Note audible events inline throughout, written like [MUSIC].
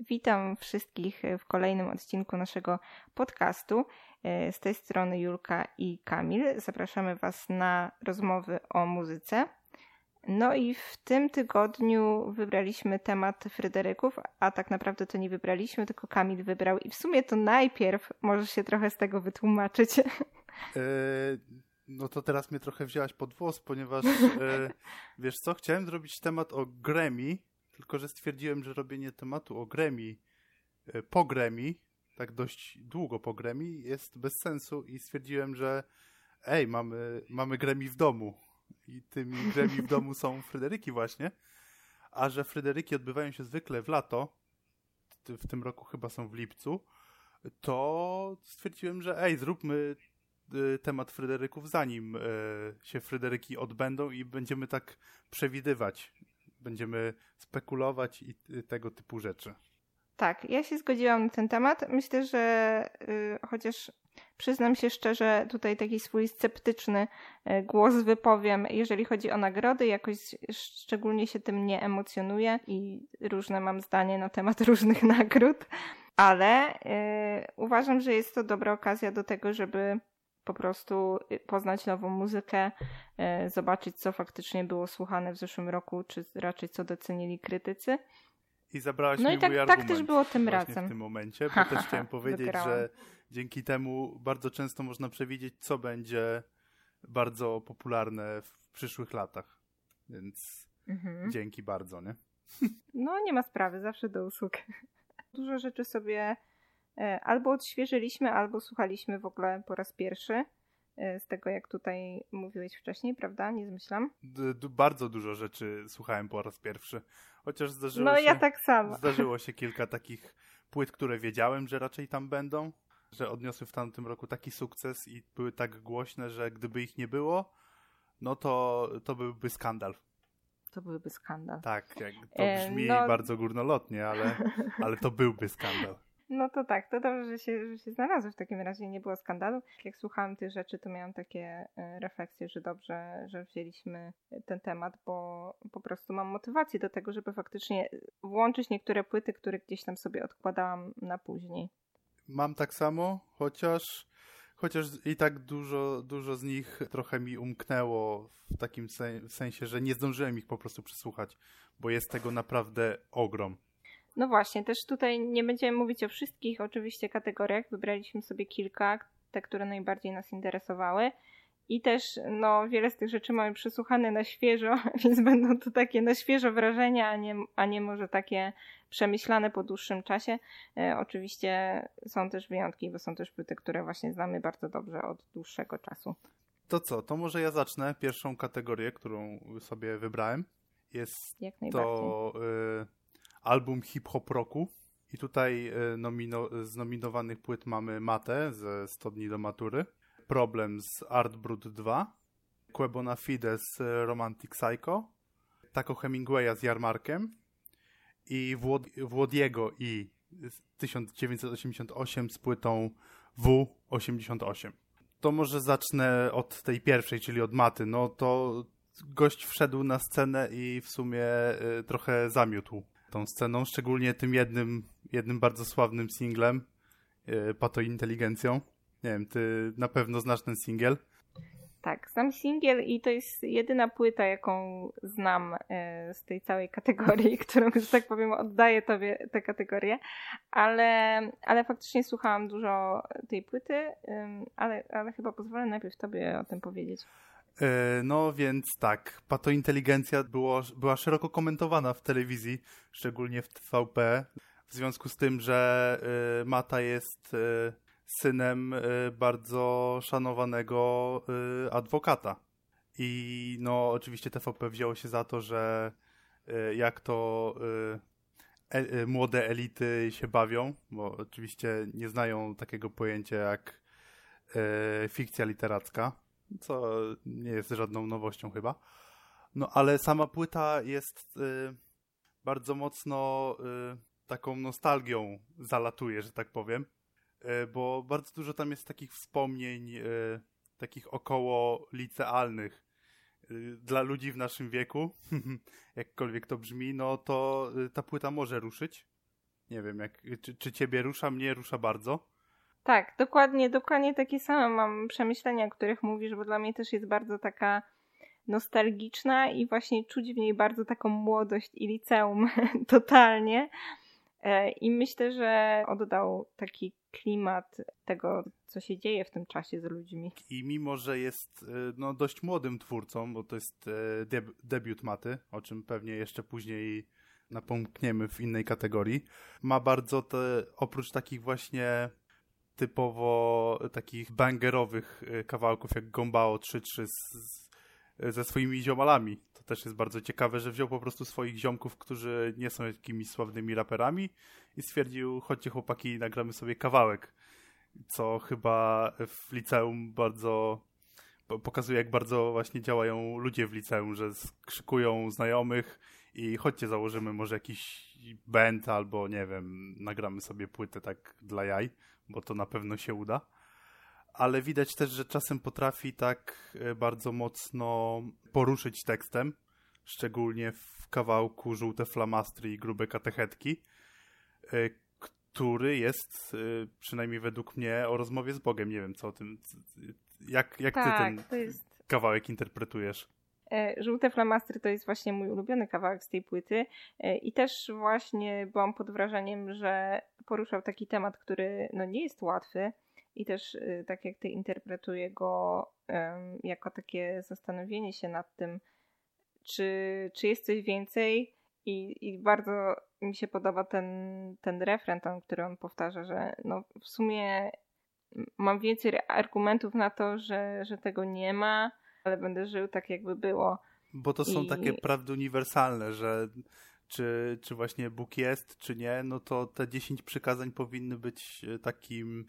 Witam wszystkich w kolejnym odcinku naszego podcastu. E, z tej strony Julka i Kamil. Zapraszamy Was na rozmowy o muzyce. No i w tym tygodniu wybraliśmy temat Fryderyków, a tak naprawdę to nie wybraliśmy, tylko Kamil wybrał i w sumie to najpierw możesz się trochę z tego wytłumaczyć. E, no to teraz mnie trochę wzięłaś pod włos, ponieważ e, [LAUGHS] wiesz co, chciałem zrobić temat o Grammy, tylko że stwierdziłem, że robienie tematu o e, po Grammy, tak dość długo po Grammy, jest bez sensu i stwierdziłem, że ej, mamy, mamy Grammy w domu. I tymi Grammy w domu są Fryderyki właśnie, a że Fryderyki odbywają się zwykle w lato, w tym roku chyba są w lipcu, to stwierdziłem, że ej, zróbmy y, temat Fryderyków zanim y, się Fryderyki odbędą i będziemy tak przewidywać będziemy spekulować i tego typu rzeczy. Tak, ja się zgodziłam na ten temat. Myślę, że yy, chociaż przyznam się szczerze, tutaj taki swój sceptyczny yy, głos wypowiem, jeżeli chodzi o nagrody, jakoś szczególnie się tym nie emocjonuję i różne mam zdanie na temat [LAUGHS] różnych nagród, ale yy, uważam, że jest to dobra okazja do tego, żeby po prostu y, poznać nową muzykę, y, zobaczyć, co faktycznie było słuchane w zeszłym roku, czy raczej co docenili krytycy. I zabrałaś no mi i tak, mój tak też było tym razem. w tym momencie, bo [LAUGHS] też chciałem powiedzieć, że dzięki temu bardzo często można przewidzieć, co będzie bardzo popularne w przyszłych latach. Więc mhm. dzięki bardzo, nie? No nie ma sprawy, zawsze do usług. [LAUGHS] Dużo rzeczy sobie albo odświeżyliśmy, albo słuchaliśmy w ogóle po raz pierwszy. E, z tego, jak tutaj mówiłeś wcześniej, prawda? Nie zmyślam. D bardzo dużo rzeczy słuchałem po raz pierwszy. Chociaż zdarzyło no, się. ja tak samo. [LAUGHS] Zdarzyło się kilka takich płyt, które wiedziałem, że raczej tam będą. Że odniosły w tamtym roku taki sukces i były tak głośne, że gdyby ich nie było, no to, to byłby skandal. To byłby skandal. Tak, jak to e, brzmi no... bardzo górnolotnie, ale, ale to byłby skandal. No to tak, to dobrze, że się, że się znalazły w takim razie, nie było skandalu. Jak słuchałam tych rzeczy, to miałam takie e, refleksje, że dobrze, że wzięliśmy ten temat, bo po prostu mam motywację do tego, żeby faktycznie włączyć niektóre płyty, które gdzieś tam sobie odkładałam na później. Mam tak samo, chociaż chociaż i tak dużo, dużo z nich trochę mi umknęło w takim sensie, że nie zdążyłem ich po prostu przesłuchać, bo jest tego naprawdę ogrom. No właśnie, też tutaj nie będziemy mówić o wszystkich oczywiście kategoriach, wybraliśmy sobie kilka, te, które najbardziej nas interesowały. I też no, wiele z tych rzeczy mamy przesłuchane na świeżo, [LAUGHS] więc będą to takie na świeżo wrażenia, a nie, a nie może takie przemyślane po dłuższym czasie. E, oczywiście są też wyjątki, bo są też płyty, które właśnie znamy bardzo dobrze od dłuższego czasu. To co, to może ja zacznę pierwszą kategorię, którą sobie wybrałem. Jest Jak najbardziej. to y, album hip-hop roku. I tutaj e, nomino z nominowanych płyt mamy Matę ze 100 dni do matury, Problem z Art Brut 2, Quebona Fide z Romantic Psycho, Taco Hemingwaya z Jarmarkiem i Włodiego i 1988 z płytą W88. To może zacznę od tej pierwszej, czyli od Maty. No to gość wszedł na scenę i w sumie y, trochę zamiótł tą sceną, szczególnie tym jednym, jednym bardzo sławnym singlem, yy, Pato Inteligencją. Nie wiem, ty na pewno znasz ten singiel. Tak, znam singiel i to jest jedyna płyta, jaką znam e, z tej całej kategorii, [LAUGHS] którą, że tak powiem, oddaję tobie tę kategorię, ale, ale faktycznie słuchałam dużo tej płyty, ale, ale chyba pozwolę najpierw tobie o tym powiedzieć. E, no więc tak, patointeligencja było, była szeroko komentowana w telewizji, szczególnie w TVP, w związku z tym, że e, Mata jest e, synem bardzo szanowanego adwokata. I no oczywiście TVP wzięło się za to, że jak to e, młode elity się bawią, bo oczywiście nie znają takiego pojęcia jak fikcja literacka co nie jest żadną nowością chyba. No ale sama płyta jest y, bardzo mocno y, taką nostalgią zalatuje, że tak powiem, y, bo bardzo dużo tam jest takich wspomnień, y, takich około licealnych y, dla ludzi w naszym wieku, [LAUGHS] jakkolwiek to brzmi, no to y, ta płyta może ruszyć. Nie wiem, jak, czy, czy ciebie rusza, mnie rusza bardzo. Tak, dokładnie, dokładnie takie same mam przemyślenia, o których mówisz, bo dla mnie też jest bardzo taka nostalgiczna i właśnie czuć w niej bardzo taką młodość i liceum [LAUGHS] totalnie. E, I myślę, że oddał taki klimat tego, co się dzieje w tym czasie z ludźmi. I mimo, że jest e, no, dość młodym twórcą, bo to jest e, deb debiut Maty, o czym pewnie jeszcze później napomkniemy w innej kategorii, ma bardzo te, oprócz takich właśnie typowo takich bangerowych kawałków jak Gombao 3-3 ze swoimi ziomalami. To też jest bardzo ciekawe, że wziął po prostu swoich ziomków, którzy nie są jakimiś sławnymi raperami i stwierdził, chodźcie chłopaki, nagramy sobie kawałek. Co chyba w liceum bardzo pokazuje, jak bardzo właśnie działają ludzie w liceum, że krzykują znajomych i chodźcie założymy może jakiś band albo nie wiem, nagramy sobie płytę tak dla jaj, bo to na pewno się uda ale widać też, że czasem potrafi tak e, bardzo mocno poruszyć tekstem, szczególnie w kawałku Żółte flamastry i Grube katechetki, e, który jest, e, przynajmniej według mnie, o rozmowie z Bogiem. Nie wiem, co o tym... Jak, jak tak, ty ten jest... kawałek interpretujesz? Żółte flamastry to jest właśnie mój ulubiony kawałek z tej płyty. I też właśnie byłam pod wrażeniem, że poruszał taki temat, który no nie jest łatwy, i też y, tak jak ty interpretuję go jako takie zastanowienie się nad tym, czy, czy jest coś więcej. I, i bardzo mi się podoba ten, ten refren, ten, który on powtarza, że no w sumie mam więcej argumentów na to, że, że tego nie ma, ale będę żył tak jakby było. Bo to są I... takie prawdy uniwersalne, że czy, czy właśnie Bóg jest, czy nie, no to te 10 przykazań powinny być e, takim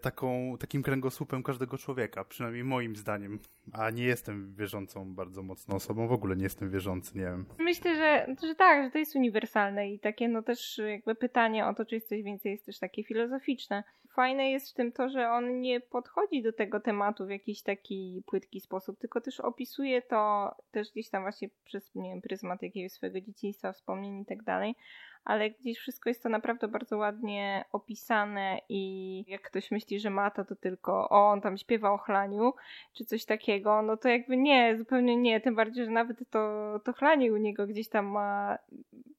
taką, takim kręgosłupem każdego człowieka, przynajmniej moim zdaniem. A nie jestem wierzącą bardzo mocno osobą, w ogóle nie jestem wierzący, nie wiem. Myślę, że, że tak, że to jest uniwersalne i takie no też jakby pytanie o to, czy jest coś więcej jest też takie filozoficzne. Fajne jest w tym to, że on nie podchodzi do tego tematu w jakiś taki płytki sposób, tylko też opisuje to też gdzieś tam właśnie przez, nie wiem, pryzmat jakiegoś swojego dzieciństwa, wspomnień i tak dalej ale gdzieś wszystko jest to naprawdę bardzo ładnie opisane i jak ktoś myśli, że Mata to tylko o, on tam śpiewa o chlaniu, czy coś takiego, no to jakby nie, zupełnie nie, tym bardziej, że nawet to, to chlanie u niego gdzieś tam ma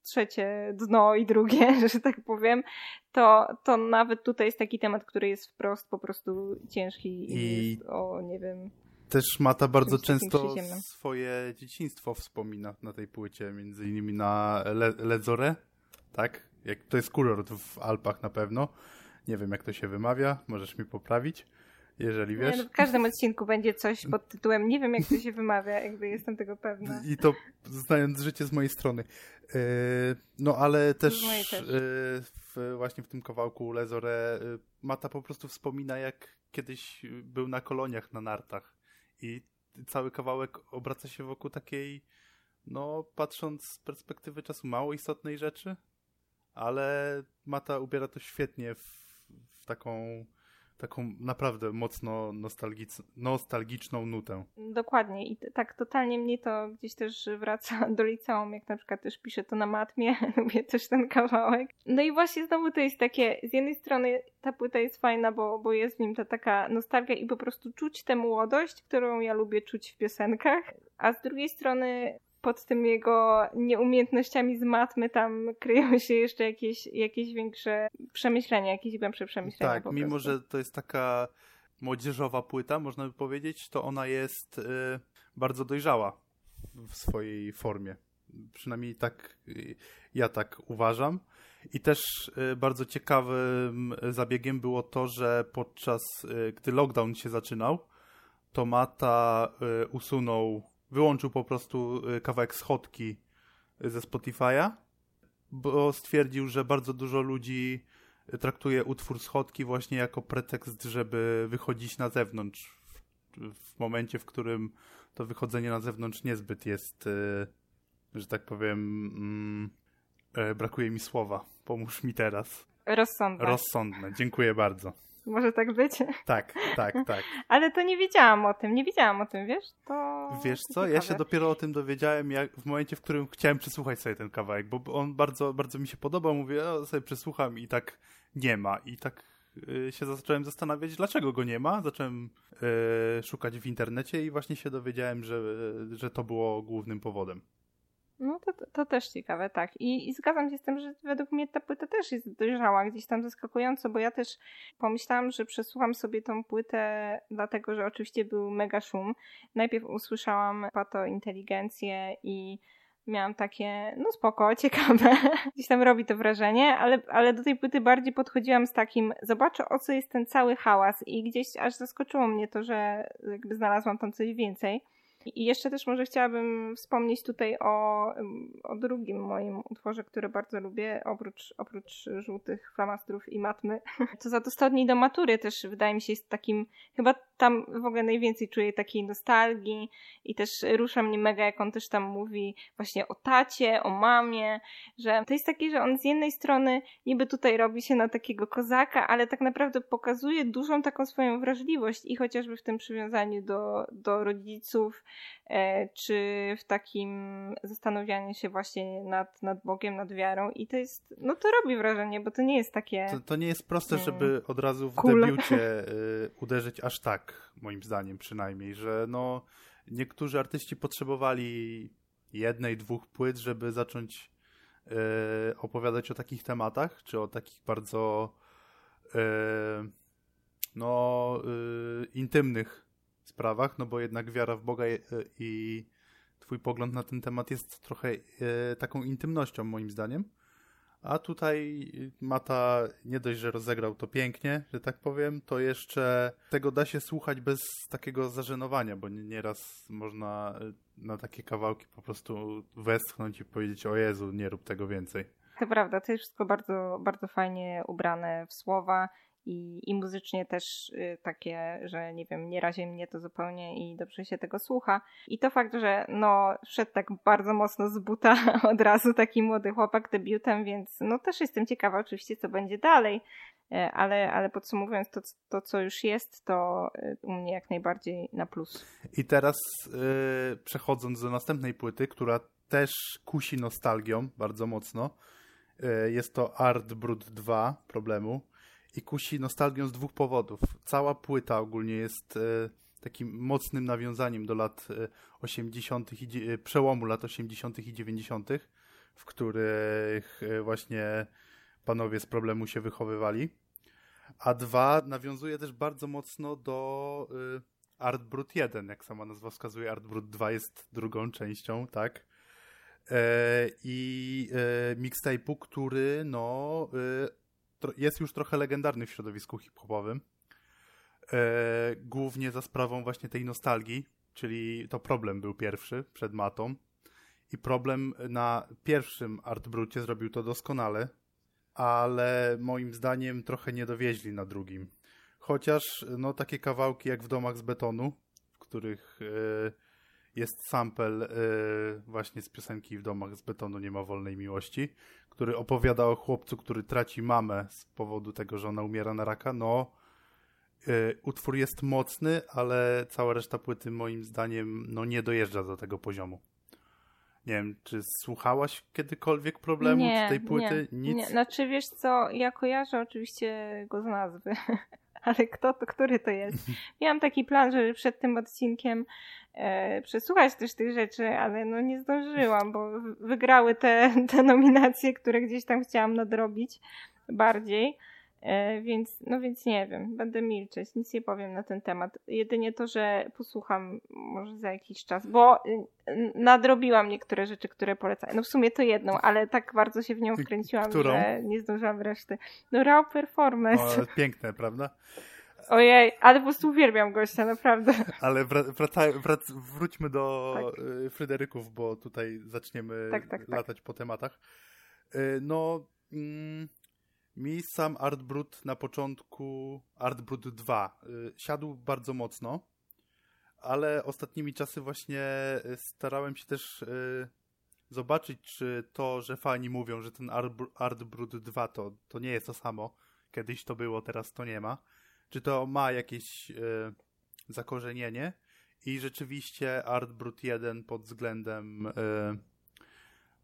trzecie dno i drugie, [LAUGHS] że tak powiem, to, to nawet tutaj jest taki temat, który jest wprost po prostu ciężki i, i... o, nie wiem... Też Mata bardzo często swoje dzieciństwo wspomina na tej płycie, między innymi na Le Ledzore, tak? Jak, to jest kurort w Alpach na pewno. Nie wiem, jak to się wymawia, możesz mi poprawić, jeżeli wiesz. Nie, no w każdym odcinku będzie coś pod tytułem nie wiem, jak to się wymawia, jakby jestem tego pewna. [LAUGHS] I to znając życie z mojej strony. Yy, no ale też, też. Yy, w, właśnie w tym kawałku Lezore yy, Mata po prostu wspomina, jak kiedyś był na koloniach na nartach i cały kawałek obraca się wokół takiej, no patrząc z perspektywy czasu, mało istotnej rzeczy, ale Mata ubiera to świetnie w, w taką taką naprawdę mocno nostalgiczną nutę. Dokładnie i tak totalnie mnie to gdzieś też wraca [LAUGHS] do liceum, jak na przykład też piszę to na matmie, [LAUGHS] lubię też ten kawałek. No i właśnie znowu to jest takie, z jednej strony ta płyta jest fajna, bo, bo jest w nim ta taka nostalgia i po prostu czuć tę młodość, którą ja lubię czuć w piosenkach, a z drugiej strony pod tym jego nieumiejętnościami z matmy tam kryją się jeszcze jakieś, jakieś większe przemyślenia, jakieś głębsze przemyślenia. Tak, mimo że to jest taka młodzieżowa płyta, można by powiedzieć, to ona jest y, bardzo dojrzała w swojej formie. Przynajmniej tak y, ja tak uważam. I też y, bardzo ciekawym zabiegiem było to, że podczas y, gdy lockdown się zaczynał, to Mata usunął wyłączył po prostu y, kawałek schodki ze Spotify'a, bo stwierdził, że bardzo dużo ludzi traktuje utwór schodki właśnie jako pretekst, żeby wychodzić na zewnątrz. W, momencie, w którym to wychodzenie na zewnątrz niezbyt jest, y, że tak powiem, mm, brakuje mi słowa. Pomóż mi teraz. Rozsądne. Rozsądne. Dziękuję bardzo. Może tak być? Tak, tak, tak. [LAUGHS] Ale to nie wiedziałam o tym, nie wiedziałam o tym, wiesz? To wiesz co, ciekawe. ja się dopiero o tym dowiedziałem jak w momencie, w którym chciałem przesłuchać sobie ten kawałek, bo on bardzo, bardzo mi się podobał, mówię, o, sobie przesłucham i tak nie ma. I tak y, się zacząłem zastanawiać, dlaczego go nie ma. Zacząłem y, szukać w internecie i właśnie się dowiedziałem, że, że to było głównym powodem. No to, to też ciekawe, tak. I, I zgadzam się z tym, że według mnie ta płyta też jest dojrzała, gdzieś tam zaskakująco, bo ja też pomyślałam, że przesłucham sobie tą płytę, dlatego że oczywiście był mega szum. Najpierw usłyszałam pato inteligencję i miałam takie, no spoko, [LAUGHS] ciekawe, gdzieś tam robi to wrażenie, ale, ale do tej płyty bardziej podchodziłam z takim, zobaczę o co jest ten cały hałas i gdzieś aż zaskoczyło mnie to, że jakby znalazłam tam coś więcej. I jeszcze też może chciałabym wspomnieć tutaj o, o drugim moim utworze, który bardzo lubię, oprócz, oprócz żółtych flamastrów i matmy. [LAUGHS] To za to dni do matury też wydaje mi się jest takim, chyba tam w ogóle najwięcej czuję takiej nostalgii i też rusza mnie mega, jak on też tam mówi właśnie o tacie, o mamie, że to jest takie, że on z jednej strony niby tutaj robi się na takiego kozaka, ale tak naprawdę pokazuje dużą taką swoją wrażliwość i chociażby w tym przywiązaniu do, do rodziców, czy w takim zastanawianiu się właśnie nad, nad Bogiem, nad wiarą i to jest, no to robi wrażenie, bo to nie jest takie... To, to nie jest proste, mm, żeby od razu w cool. debiucie [LAUGHS] y, uderzyć aż tak, moim zdaniem przynajmniej, że no niektórzy artyści potrzebowali jednej, dwóch płyt, żeby zacząć y, opowiadać o takich tematach, czy o takich bardzo y, no intymnych sprawach, no bo jednak wiara w Boga i twój pogląd na ten temat jest trochę e, taką intymnością moim zdaniem. A tutaj Mata nie dość, że rozegrał to pięknie, że tak powiem, to jeszcze tego da się słuchać bez takiego zażenowania, bo nieraz można e, na takie kawałki po prostu westchnąć i powiedzieć o Jezu, nie rób tego więcej. To prawda, to jest wszystko bardzo, bardzo fajnie ubrane w słowa i, i muzycznie też y, takie, że nie wiem, nie razi mnie to zupełnie i dobrze się tego słucha. I to fakt, że no wszedł tak bardzo mocno z buta [LAUGHS] od razu taki młody chłopak debiutem, więc no też jestem ciekawa oczywiście, co będzie dalej. E, ale, ale podsumowując to, to, co już jest, to y, u mnie jak najbardziej na plus. I teraz yy, przechodząc do następnej płyty, która też kusi nostalgią bardzo mocno, yy, jest to Art Brut 2 problemu i kusi nostalgią z dwóch powodów. Cała płyta ogólnie jest e, takim mocnym nawiązaniem do lat 80. E, i e, przełomu lat 80. i 90., w których właśnie panowie z problemu się wychowywali. A dwa, nawiązuje też bardzo mocno do Art Brut 1, jak sama nazwa wskazuje, Art Brut 2 jest drugą częścią, tak? I mixtape'u, który no jest już trochę legendarny w środowisku hip-hopowym. E, głównie za sprawą właśnie tej nostalgii, czyli to problem był pierwszy przed Matą. I problem na pierwszym Artbrucie zrobił to doskonale, ale moim zdaniem trochę nie dowieźli na drugim. Chociaż no takie kawałki jak w domach z betonu, w których e, jest sample y, właśnie z piosenki W domach z betonu nie ma wolnej miłości, który opowiada o chłopcu, który traci mamę z powodu tego, że ona umiera na raka. No, y, utwór jest mocny, ale cała reszta płyty moim zdaniem no, nie dojeżdża do tego poziomu. Nie wiem, czy słuchałaś kiedykolwiek problemu nie, tej płyty? Nie, Nic? Nie. Znaczy, wiesz co, ja kojarzę oczywiście go z nazwy, [LAUGHS] [LAUGHS] ale kto to, który to jest? Miałam taki plan, żeby przed tym odcinkiem e, przesłuchać też tych rzeczy, ale no nie zdążyłam, bo wygrały te, te [LAUGHS] nominacje, które gdzieś tam chciałam nadrobić bardziej. E, więc, no więc nie wiem, będę milczeć, nic nie powiem na ten temat. Jedynie to, że posłucham może za jakiś czas, bo y, nadrobiłam niektóre rzeczy, które polecam. No w sumie to jedną, ale tak bardzo się w nią wkręciłam, Którą? że nie zdążyłam reszty. No Raw Performance. O, piękne, prawda? Ojej, ale po prostu uwielbiam gościa, naprawdę. Ale wraca, wrac, wróćmy do tak. Y, Fryderyków, bo tutaj zaczniemy tak, tak, tak. latać po tematach. Y, no, mm, mi sam Artbrut na początku, Artbrut 2, y, siadł bardzo mocno, ale ostatnimi czasy właśnie y, starałem się też y, zobaczyć, czy to, że fani mówią, że ten Artbrut 2 to, to nie jest to samo. Kiedyś to było, teraz to nie ma. czy to ma jakieś zakorzenienie i rzeczywiście Art Brut 1 pod względem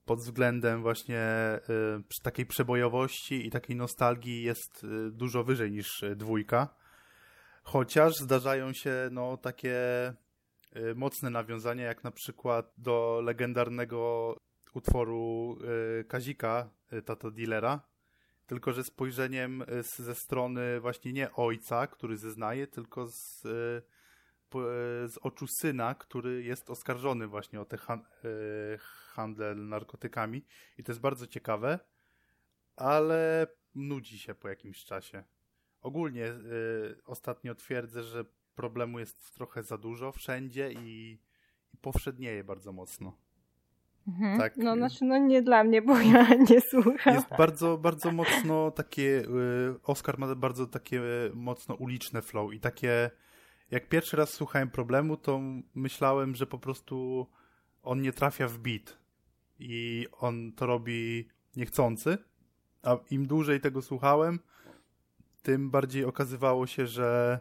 pod względem właśnie y, takiej przebojowości i takiej nostalgii jest y, dużo wyżej niż dwójka. Chociaż zdarzają się no, takie y, mocne nawiązania, jak na przykład do legendarnego utworu y, Kazika, y, Tato Dealera, tylko że spojrzeniem ze strony właśnie nie ojca, który zeznaje, tylko z, z oczu syna, który jest oskarżony właśnie o te han handel narkotykami i to jest bardzo ciekawe, ale nudzi się po jakimś czasie. Ogólnie y, ostatnio twierdzę, że problemu jest trochę za dużo wszędzie i, i powszednieje bardzo mocno. Mhm. Tak. No, znaczy, no nie dla mnie, bo ja [LAUGHS] nie słucham. Jest bardzo, bardzo mocno takie, y, Oscar ma bardzo takie mocno uliczne flow i takie, jak pierwszy raz słuchałem problemu, to myślałem, że po prostu on nie trafia w beat i on to robi niechcący, a im dłużej tego słuchałem, tym bardziej okazywało się, że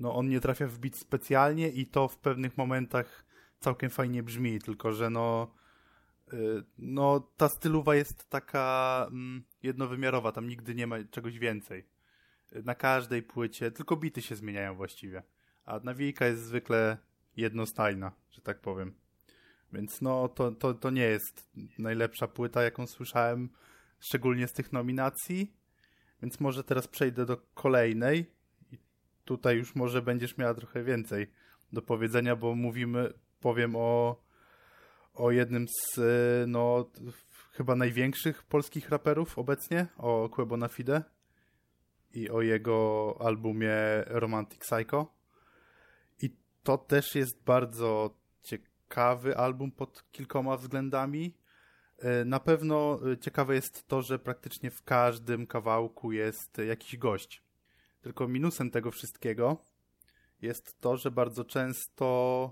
no, on nie trafia w bit specjalnie i to w pewnych momentach całkiem fajnie brzmi, tylko że no, y, no ta stylowa jest taka mm, jednowymiarowa, tam nigdy nie ma czegoś więcej. Na każdej płycie, tylko bity się zmieniają właściwie, a nawijka jest zwykle jednostajna, że tak powiem. Więc no, to, to, to nie jest najlepsza płyta, jaką słyszałem, szczególnie z tych nominacji. Więc może teraz przejdę do kolejnej i tutaj już może będziesz miała trochę więcej do powiedzenia, bo mówimy, powiem o, o jednym z no, chyba największych polskich raperów obecnie, o Quebo na Fide i o jego albumie Romantic Psycho. To też jest bardzo ciekawy album pod kilkoma względami. E, na pewno e, ciekawe jest to, że praktycznie w każdym kawałku jest jakiś gość. Tylko minusem tego wszystkiego jest to, że bardzo często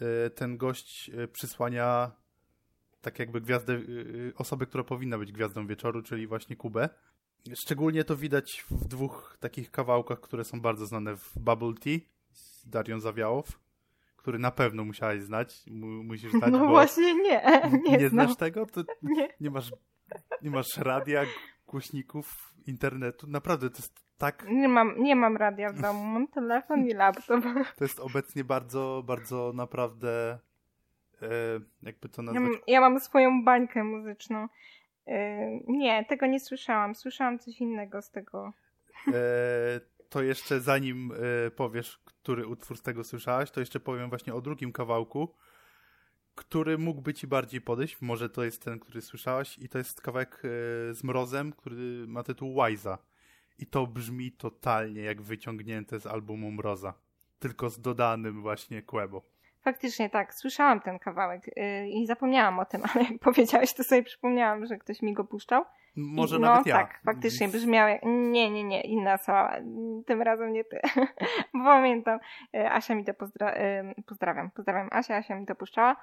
e, ten gość przysłania tak jakby gwiazdę, osobę, która powinna być gwiazdą wieczoru, czyli właśnie Kubę. Szczególnie to widać w dwóch takich kawałkach, które są bardzo znane w Bubble Tea z Darią Zawiałow który na pewno musiałeś znać. musisz [LAUGHS] znać, no właśnie nie. [LAUGHS] Nie, nie znasz tego? To nie. nie masz nie masz radia, głośników, internetu. Naprawdę to jest tak. Nie mam, nie mam radia w domu, mam telefon i laptop. [LAUGHS] To jest obecnie bardzo, bardzo naprawdę. E, jakby to nazwać? Ja mam, ja mam swoją bańkę muzyczną. E, nie, tego nie słyszałam. Słyszałam coś innego z tego. E, to jeszcze zanim y, powiesz, który utwór z tego słyszałaś, to jeszcze powiem właśnie o drugim kawałku, który mógłby ci bardziej podejść. Może to jest ten, który słyszałaś i to jest kawałek y, z Mrozem, który ma tytuł Wiza. I to brzmi totalnie jak wyciągnięte z albumu Mroza. Tylko z dodanym właśnie Quebo. Faktycznie tak, słyszałam ten kawałek yy, i zapomniałam o tym, [LAUGHS] ale jak powiedziałeś, to sobie przypomniałam, że ktoś mi go puszczał. Może I, nawet no, ja. tak, faktycznie brzmiał jak... Nie, nie, nie, inna osoba. Tym razem nie ty. [LAUGHS] Bo pamiętam, y, Asia mi to pozdra... Y, pozdrawiam. Pozdrawiam Asia, Asia mi to puszczała.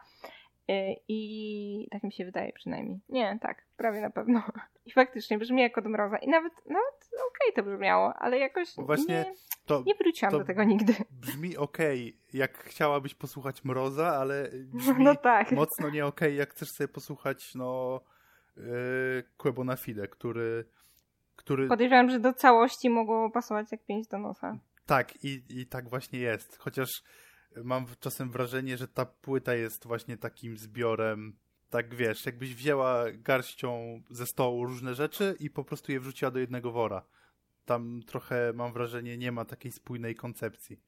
Y, I tak mi się wydaje przynajmniej. Nie, tak, prawie na pewno. I faktycznie brzmi jak od mroza. I nawet, nawet okej okay to brzmiało, ale jakoś Właśnie nie, to, nie wróciłam to do tego nigdy. Brzmi okej, okay, jak chciałabyś posłuchać mroza, ale [LAUGHS] brzmi no tak. mocno nie okej, okay, jak chcesz sobie posłuchać, no Quebo na Fide, który, który... Podejrzewam, że do całości mogło pasować jak pięć do nosa. Tak, i, i tak właśnie jest. Chociaż mam czasem wrażenie, że ta płyta jest właśnie takim zbiorem, tak wiesz, jakbyś wzięła garścią ze stołu różne rzeczy i po prostu je wrzuciła do jednego wora. Tam trochę, mam wrażenie, nie ma takiej spójnej koncepcji.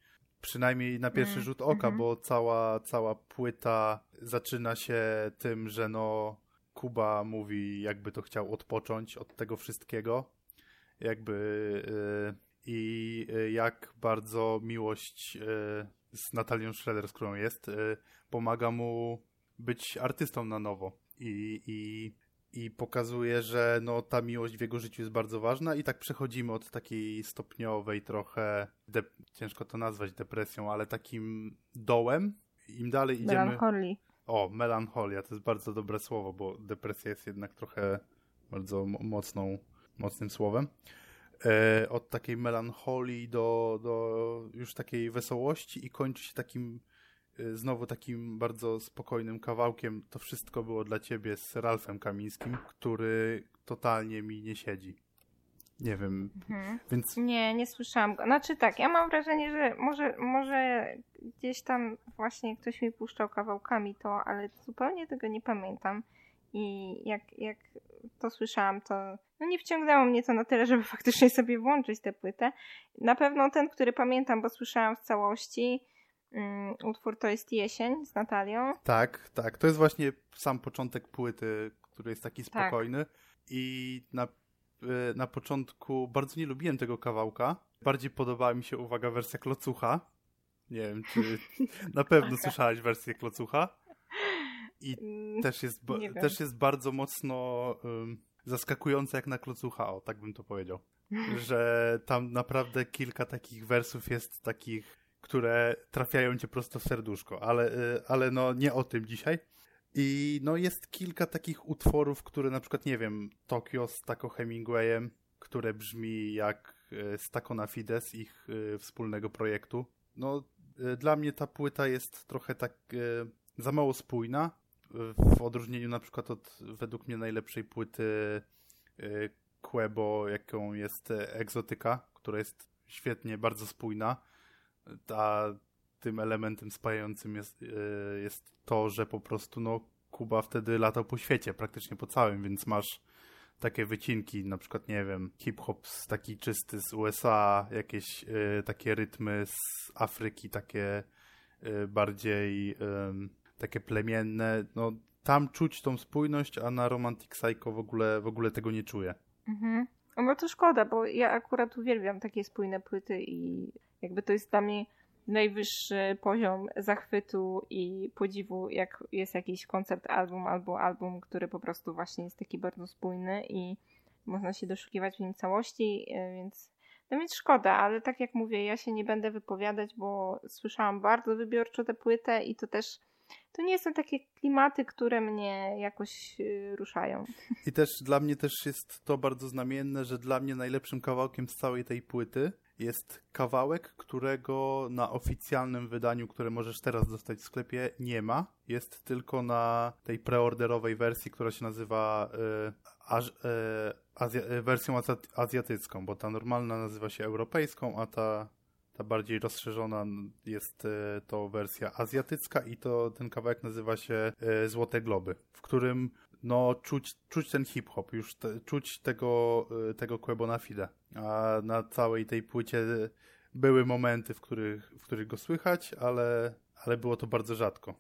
Przynajmniej na pierwszy mm, rzut oka, mm -hmm. bo cała, cała płyta zaczyna się tym, że no Kuba mówi, jakby to chciał odpocząć od tego wszystkiego. Jakby yy, i yy, jak bardzo miłość yy, z Natalią Schroeder, z którą jest, pomaga mu być artystą na nowo. I, i, i pokazuje, że no, ta miłość w jego życiu jest bardzo ważna i tak przechodzimy od takiej stopniowej trochę, ciężko to nazwać depresją, ale takim dołem. Im dalej idziemy... Melancholii. O, melancholia, to jest bardzo dobre słowo, bo depresja jest jednak trochę bardzo mocną, mocnym słowem. e, od takiej melancholii do, do już takiej wesołości i kończy się takim e, znowu takim bardzo spokojnym kawałkiem. To wszystko było dla ciebie z Ralfem Kamińskim, który totalnie mi nie siedzi. Nie wiem, mhm. więc... Nie, nie słyszałam go. Znaczy tak, ja mam wrażenie, że może, może gdzieś tam właśnie ktoś mi puszczał kawałkami to, ale zupełnie tego nie pamiętam. I jak, jak to słyszałam, to no nie wciągnęło mnie to na tyle, żeby [LAUGHS] faktycznie sobie włączyć tę płytę. Na pewno ten, który pamiętam, bo słyszałam w całości, um, utwór to jest Jesień z Natalią. Tak, tak. To jest właśnie sam początek płyty, który jest taki tak. spokojny. Tak. I na, na początku bardzo nie lubiłem tego kawałka. Bardziej podobała mi się, uwaga, wersja Klocucha. Nie wiem, czy [LAUGHS] na pewno słyszałaś wersję Klocucha. I mm, też jest, też jest bardzo mocno um, zaskakujące jak na klocucha, o tak bym to powiedział. [LAUGHS] Że tam naprawdę kilka takich wersów jest takich, które trafiają cię prosto w serduszko, ale, y, ale no nie o tym dzisiaj. I no jest kilka takich utworów, które na przykład, nie wiem, Tokio z Taco Hemingwayem, które brzmi jak y, z Taco na Fides, ich y, wspólnego projektu. No, dla mnie ta płyta jest trochę tak za mało spójna, w odróżnieniu na przykład od według mnie najlepszej płyty Quebo, jaką jest Egzotyka, która jest świetnie, bardzo spójna. A tym elementem spajającym jest, y, jest to, że po prostu no, Kuba wtedy latał po świecie, praktycznie po całym, więc masz takie wycinki, na przykład, nie wiem, hip-hop taki czysty z USA, jakieś y, takie rytmy z Afryki, takie y, bardziej takie plemienne, no tam czuć tą spójność, a na Romantic Psycho w ogóle, w ogóle tego nie czuję. Mhm. No to szkoda, bo ja akurat uwielbiam takie spójne płyty i jakby to jest dla mnie najwyższy poziom zachwytu i podziwu, jak jest jakiś koncept album albo album, który po prostu właśnie jest taki bardzo spójny i można się doszukiwać w nim całości, e, więc no więc szkoda, ale tak jak mówię, ja się nie będę wypowiadać, bo słyszałam bardzo wybiorczo tę płytę i to też to nie są takie klimaty, które mnie jakoś y, ruszają. I też dla mnie też jest to bardzo znamienne, że dla mnie najlepszym kawałkiem z całej tej płyty jest kawałek, którego na oficjalnym wydaniu, które możesz teraz dostać w sklepie, nie ma. Jest tylko na tej preorderowej wersji, która się nazywa y, y, azja, y, wersją azjatycką, bo ta normalna nazywa się europejską, a ta ta bardziej rozszerzona jest to wersja azjatycka i to ten kawałek nazywa się Złote Globy, w którym no czuć, czuć ten hip-hop, już te, czuć tego, tego Quebona Fide. A na całej tej płycie były momenty, w których, w których go słychać, ale, ale było to bardzo rzadko.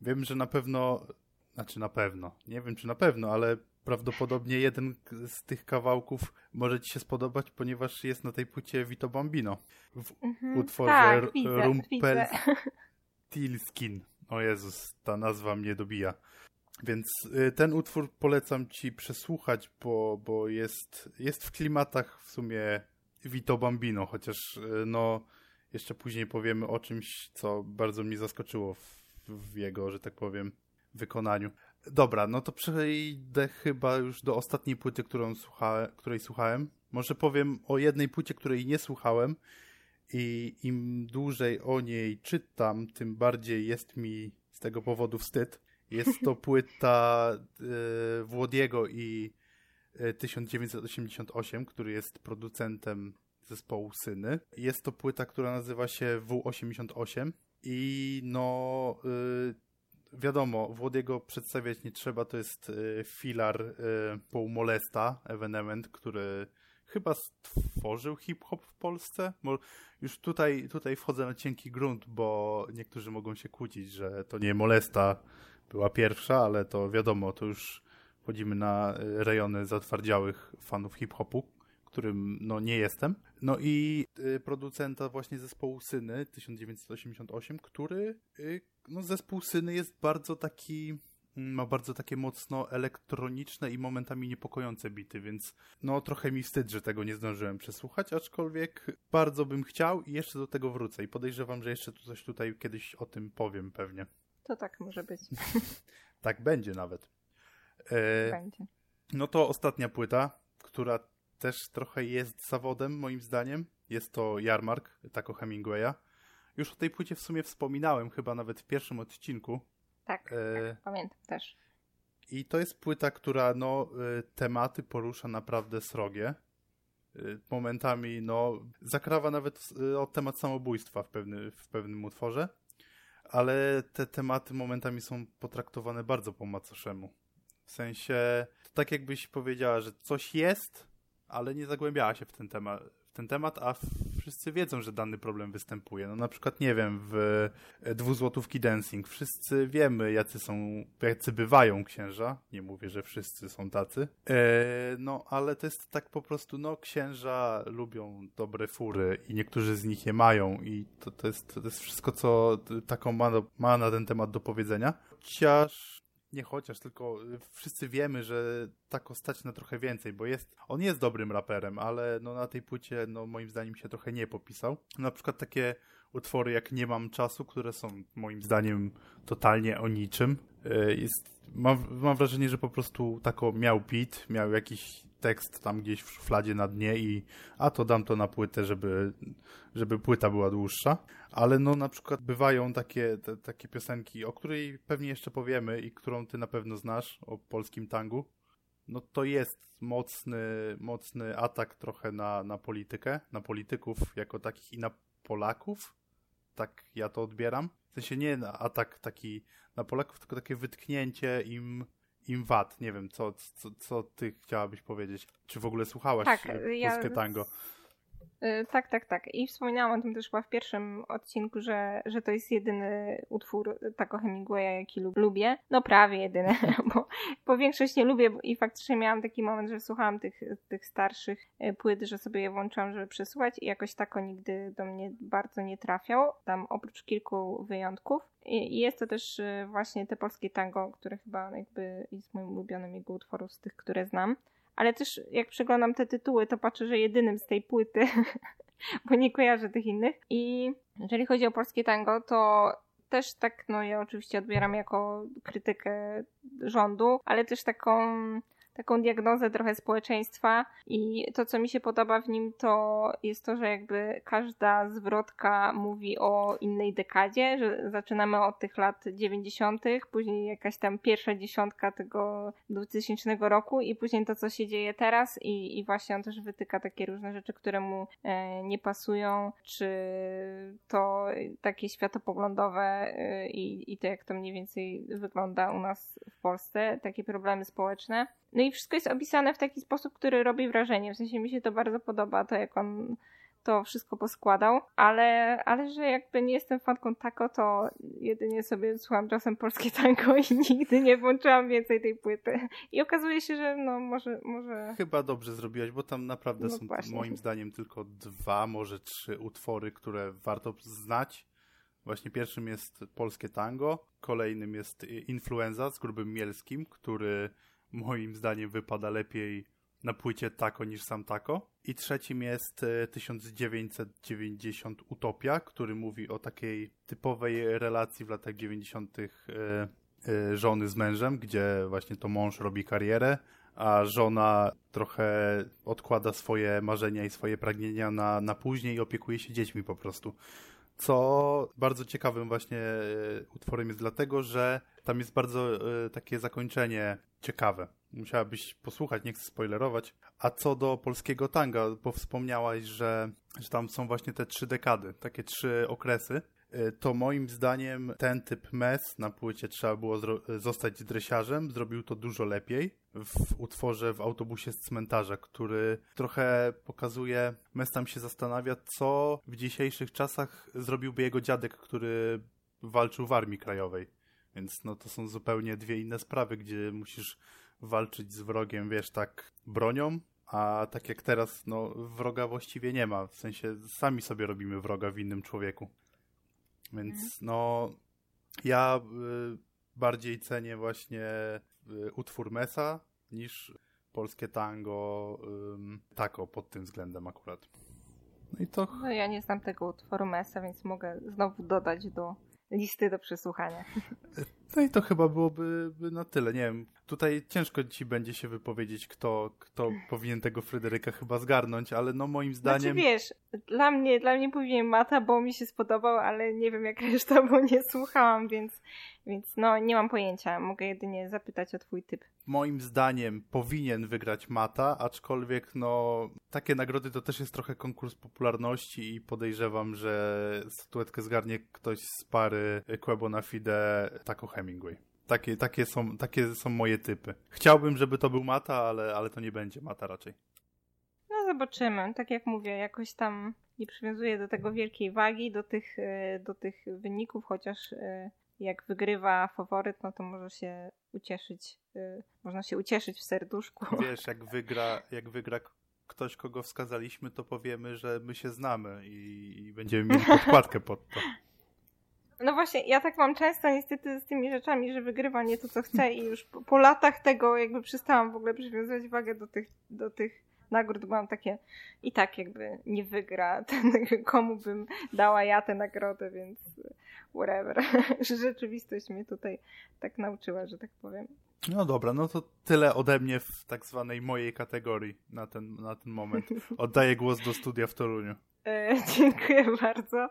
Wiem, że na pewno, znaczy na pewno, nie wiem czy na pewno, ale prawdopodobnie jeden z tych kawałków może ci się spodobać, ponieważ jest na tej płycie Vito Bambino w mhm, utworze tak, Rumpelstiltskin. O Jezus, ta nazwa mnie dobija. Więc y, ten utwór polecam ci przesłuchać, bo, bo jest, jest w klimatach w sumie Vito Bambino, chociaż y, no jeszcze później powiemy o czymś, co bardzo mnie zaskoczyło w, w jego, że tak powiem, wykonaniu. Dobra, no to przejdę chyba już do ostatniej płyty, którą słucha, której słuchałem. Może powiem o jednej płycie, której nie słuchałem i im dłużej o niej czytam, tym bardziej jest mi z tego powodu wstyd. Jest to płyta y, Włodiego i y, 1988, który jest producentem zespołu Syny. Jest to płyta, która nazywa się W88 i no... Y, wiadomo, Włodiego przedstawiać nie trzeba, to jest y, filar y, Paul Molesta, który chyba stworzył hip-hop w Polsce. Już tutaj, tutaj wchodzę na cienki grunt, bo niektórzy mogą się kłócić, że to nie Molesta była pierwsza, ale to wiadomo, to już wchodzimy na y, rejony zatwardziałych fanów hip-hopu, którym no nie jestem. No i y, producenta właśnie zespołu Syny 1988, który y, no zespół Syny jest bardzo taki mm, ma bardzo takie mocno elektroniczne i momentami niepokojące bity, więc no trochę mi wstyd, że tego nie zdążyłem przesłuchać, aczkolwiek bardzo bym chciał i jeszcze do tego wrócę i podejrzewam, że jeszcze coś tutaj kiedyś o tym powiem pewnie. To tak może być. [LAUGHS] tak będzie nawet. E, będzie. No to ostatnia płyta, która też trochę jest zawodem, moim zdaniem. Jest to Jarmark, Taco Hemingwaya. Już o tej płycie w sumie wspominałem, chyba nawet w pierwszym odcinku. Tak, e... tak pamiętam też. I to jest płyta, która no, e, tematy porusza naprawdę srogie. E, momentami no, zakrawa nawet e, o temat samobójstwa w, pewny, w pewnym utworze, ale te tematy momentami są potraktowane bardzo po macoszemu. W sensie, to tak jakbyś powiedziała, że coś jest, ale nie zagłębiała się w ten temat, w ten temat, a wszyscy wiedzą, że dany problem występuje. No na przykład, nie wiem, w e, dwuzłotówki dancing wszyscy wiemy, jacy są, jacy bywają księża. Nie mówię, że wszyscy są tacy. E, no, ale to jest tak po prostu, no księża lubią dobre fury i niektórzy z nich je mają i to, to, jest, to jest wszystko, co taką ma, ma na ten temat do powiedzenia. Chociaż nie chociaż, tylko y, wszyscy wiemy, że Tako stać na trochę więcej, bo jest, on jest dobrym raperem, ale no na tej płycie, no moim zdaniem się trochę nie popisał. Na przykład takie utwory jak Nie mam czasu, które są moim zdaniem totalnie o niczym. Y, jest, mam, mam wrażenie, że po prostu Tako miał beat, miał jakiś tekst tam gdzieś w szufladzie na dnie i a to dam to na płytę, żeby, żeby płyta była dłuższa. Ale no na przykład bywają takie, te, takie piosenki, o której pewnie jeszcze powiemy i którą ty na pewno znasz, o polskim tangu. No to jest mocny, mocny atak trochę na, na politykę, na polityków jako takich i na Polaków. Tak ja to odbieram. W sensie nie atak taki na Polaków, tylko takie wytknięcie im im wad. Nie wiem, co, co, co ty chciałabyś powiedzieć? Czy w ogóle słuchałaś tak, polskie ja... tango? Y, tak, tak, tak. I wspominałam o tym też chyba w pierwszym odcinku, że, że to jest jedyny utwór Taco Hemingwaya, jaki lubię. No prawie jedyny, [LAUGHS] bo, bo większość nie lubię i faktycznie miałam taki moment, że słuchałam tych, tych starszych y, płyt, że sobie je włączałam, żeby przesłuchać i jakoś Taco nigdy do mnie bardzo nie trafiał, tam oprócz kilku wyjątków. I jest to też y, właśnie te polskie tango, które chyba jakby jest moim ulubionym jego utworów z tych, które znam ale też jak przeglądam te tytuły, to patrzę, że jedynym z tej płyty, [LAUGHS] bo nie kojarzę tych innych. I jeżeli chodzi o polskie tango, to też tak, no ja oczywiście odbieram jako krytykę rządu, ale też taką taką diagnozę trochę społeczeństwa i to, co mi się podoba w nim, to jest to, że jakby każda zwrotka mówi o innej dekadzie, że zaczynamy od tych lat 90., później jakaś tam pierwsza dziesiątka tego 2000 roku i później to, co się dzieje teraz i, i właśnie on też wytyka takie różne rzeczy, które mu e, nie pasują, czy to takie światopoglądowe e, i, i to, jak to mniej więcej wygląda u nas w Polsce, takie problemy społeczne. No i wszystko jest opisane w taki sposób, który robi wrażenie. W sensie mi się to bardzo podoba, to jak on to wszystko poskładał, ale, ale że jakby nie jestem fanką tako, to jedynie sobie słucham czasem polskie [LAUGHS] tango i nigdy nie włączyłam więcej tej płyty. I okazuje się, że no może... może... Chyba dobrze zrobiłaś, bo tam naprawdę no są właśnie. moim zdaniem tylko dwa, może trzy utwory, które warto znać. Właśnie pierwszym jest polskie tango, kolejnym jest Influenza z grubym Mielskim, który moim zdaniem wypada lepiej na płycie Tako niż sam Tako. I trzecim jest 1990 e, Utopia, który mówi o takiej typowej relacji w latach 90. E, e, żony z mężem, gdzie właśnie to mąż robi karierę, a żona trochę odkłada swoje marzenia i swoje pragnienia na, na później i opiekuje się dziećmi po prostu. Co bardzo ciekawym właśnie utworem jest dlatego, że tam jest bardzo y, takie zakończenie ciekawe. Musiałabyś posłuchać, nie chcę spoilerować. A co do polskiego tanga, bo wspomniałaś, że, że tam są właśnie te trzy dekady, takie trzy okresy to moim zdaniem ten typ mes na płycie trzeba było zostać dresiarzem. Zrobił to dużo lepiej w utworze w autobusie z cmentarza, który trochę pokazuje, mes tam się zastanawia, co w dzisiejszych czasach zrobiłby jego dziadek, który walczył w Armii Krajowej. Więc no to są zupełnie dwie inne sprawy, gdzie musisz walczyć z wrogiem, wiesz, tak bronią, a tak jak teraz, no wroga właściwie nie ma. W sensie sami sobie robimy wroga w innym człowieku. Więc mhm. no ja y, bardziej cenię właśnie y, utwór Mesa niż polskie tango tako pod tym względem akurat. No i to... No ja nie znam tego utworu Mesa, więc mogę znowu dodać do listy do przesłuchania. [LAUGHS] No i to chyba byłoby na tyle. Nie wiem, tutaj ciężko ci będzie się wypowiedzieć, kto, kto powinien tego Fryderyka chyba zgarnąć, ale no moim zdaniem... Znaczy wiesz, dla mnie, dla mnie powinien Mata, bo mi się spodobał, ale nie wiem jak [LAUGHS] reszta, bo nie słuchałam, więc, więc no nie mam pojęcia. Mogę jedynie zapytać o twój typ. Moim zdaniem powinien wygrać Mata, aczkolwiek no takie nagrody to też jest trochę konkurs popularności i podejrzewam, że statuetkę zgarnie ktoś z pary Quebo na Fide Taco Hemingway. Takie, takie, są, takie są moje typy. Chciałbym, żeby to był Mata, ale, ale to nie będzie Mata raczej. No zobaczymy. Tak jak mówię, jakoś tam nie przywiązuję do tego wielkiej wagi, do tych, e, do tych wyników, chociaż e, jak wygrywa faworyt, no to może się ucieszyć, e, można się ucieszyć w serduszku. Wiesz, jak wygra, jak wygra ktoś, kogo wskazaliśmy, to powiemy, że my się znamy i, i będziemy mieli podkładkę pod to. [LAUGHS] No właśnie, ja tak mam często niestety z tymi rzeczami, że wygrywa nie to, co chce i już po, po latach tego jakby przestałam w ogóle przywiązywać wagę do tych, do tych nagród, bo mam takie i tak jakby nie wygra [LAUGHS] ten, komu bym dała ja tę nagrodę, więc whatever. [LAUGHS] Rzeczywistość mnie tutaj tak nauczyła, że tak powiem. No dobra, no to tyle ode mnie w tak zwanej mojej kategorii na ten, na ten moment. [LAUGHS] Oddaję głos do studia w Toruniu. E, dziękuję bardzo.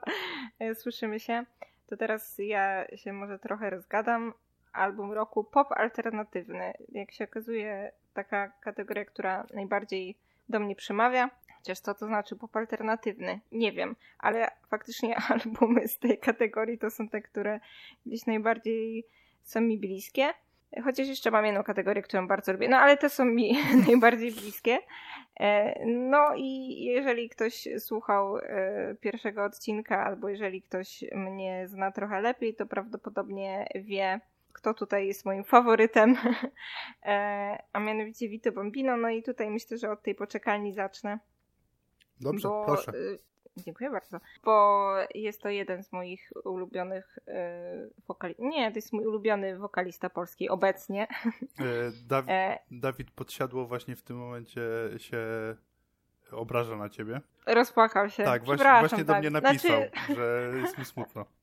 E, słyszymy się to teraz ja się może trochę rozgadam. Album roku pop alternatywny. Jak się okazuje, taka kategoria, która najbardziej do mnie przemawia. Chociaż co to znaczy pop alternatywny? Nie wiem, ale faktycznie [LAUGHS] albumy z tej kategorii to są te, które gdzieś najbardziej są mi bliskie. Chociaż jeszcze mam jedną kategorię, którą bardzo lubię, no ale te są mi [LAUGHS] najbardziej bliskie. E, no i jeżeli ktoś słuchał e, pierwszego odcinka, albo jeżeli ktoś mnie zna trochę lepiej, to prawdopodobnie wie, kto tutaj jest moim faworytem, [LAUGHS] e, a mianowicie Vito Bombino. No i tutaj myślę, że od tej poczekalni zacznę. Dobrze, bo, proszę. Dziękuję bardzo. Bo jest to jeden z moich ulubionych yy, wokalistów. Nie, to jest mój ulubiony wokalista polski obecnie. E, Dawid, e... Dawid Podsiadło właśnie w tym momencie się obraża na ciebie. Rozpłakał się. Tak, właśnie, właśnie do mnie napisał, znaczy... że jest mi smutno. [LAUGHS]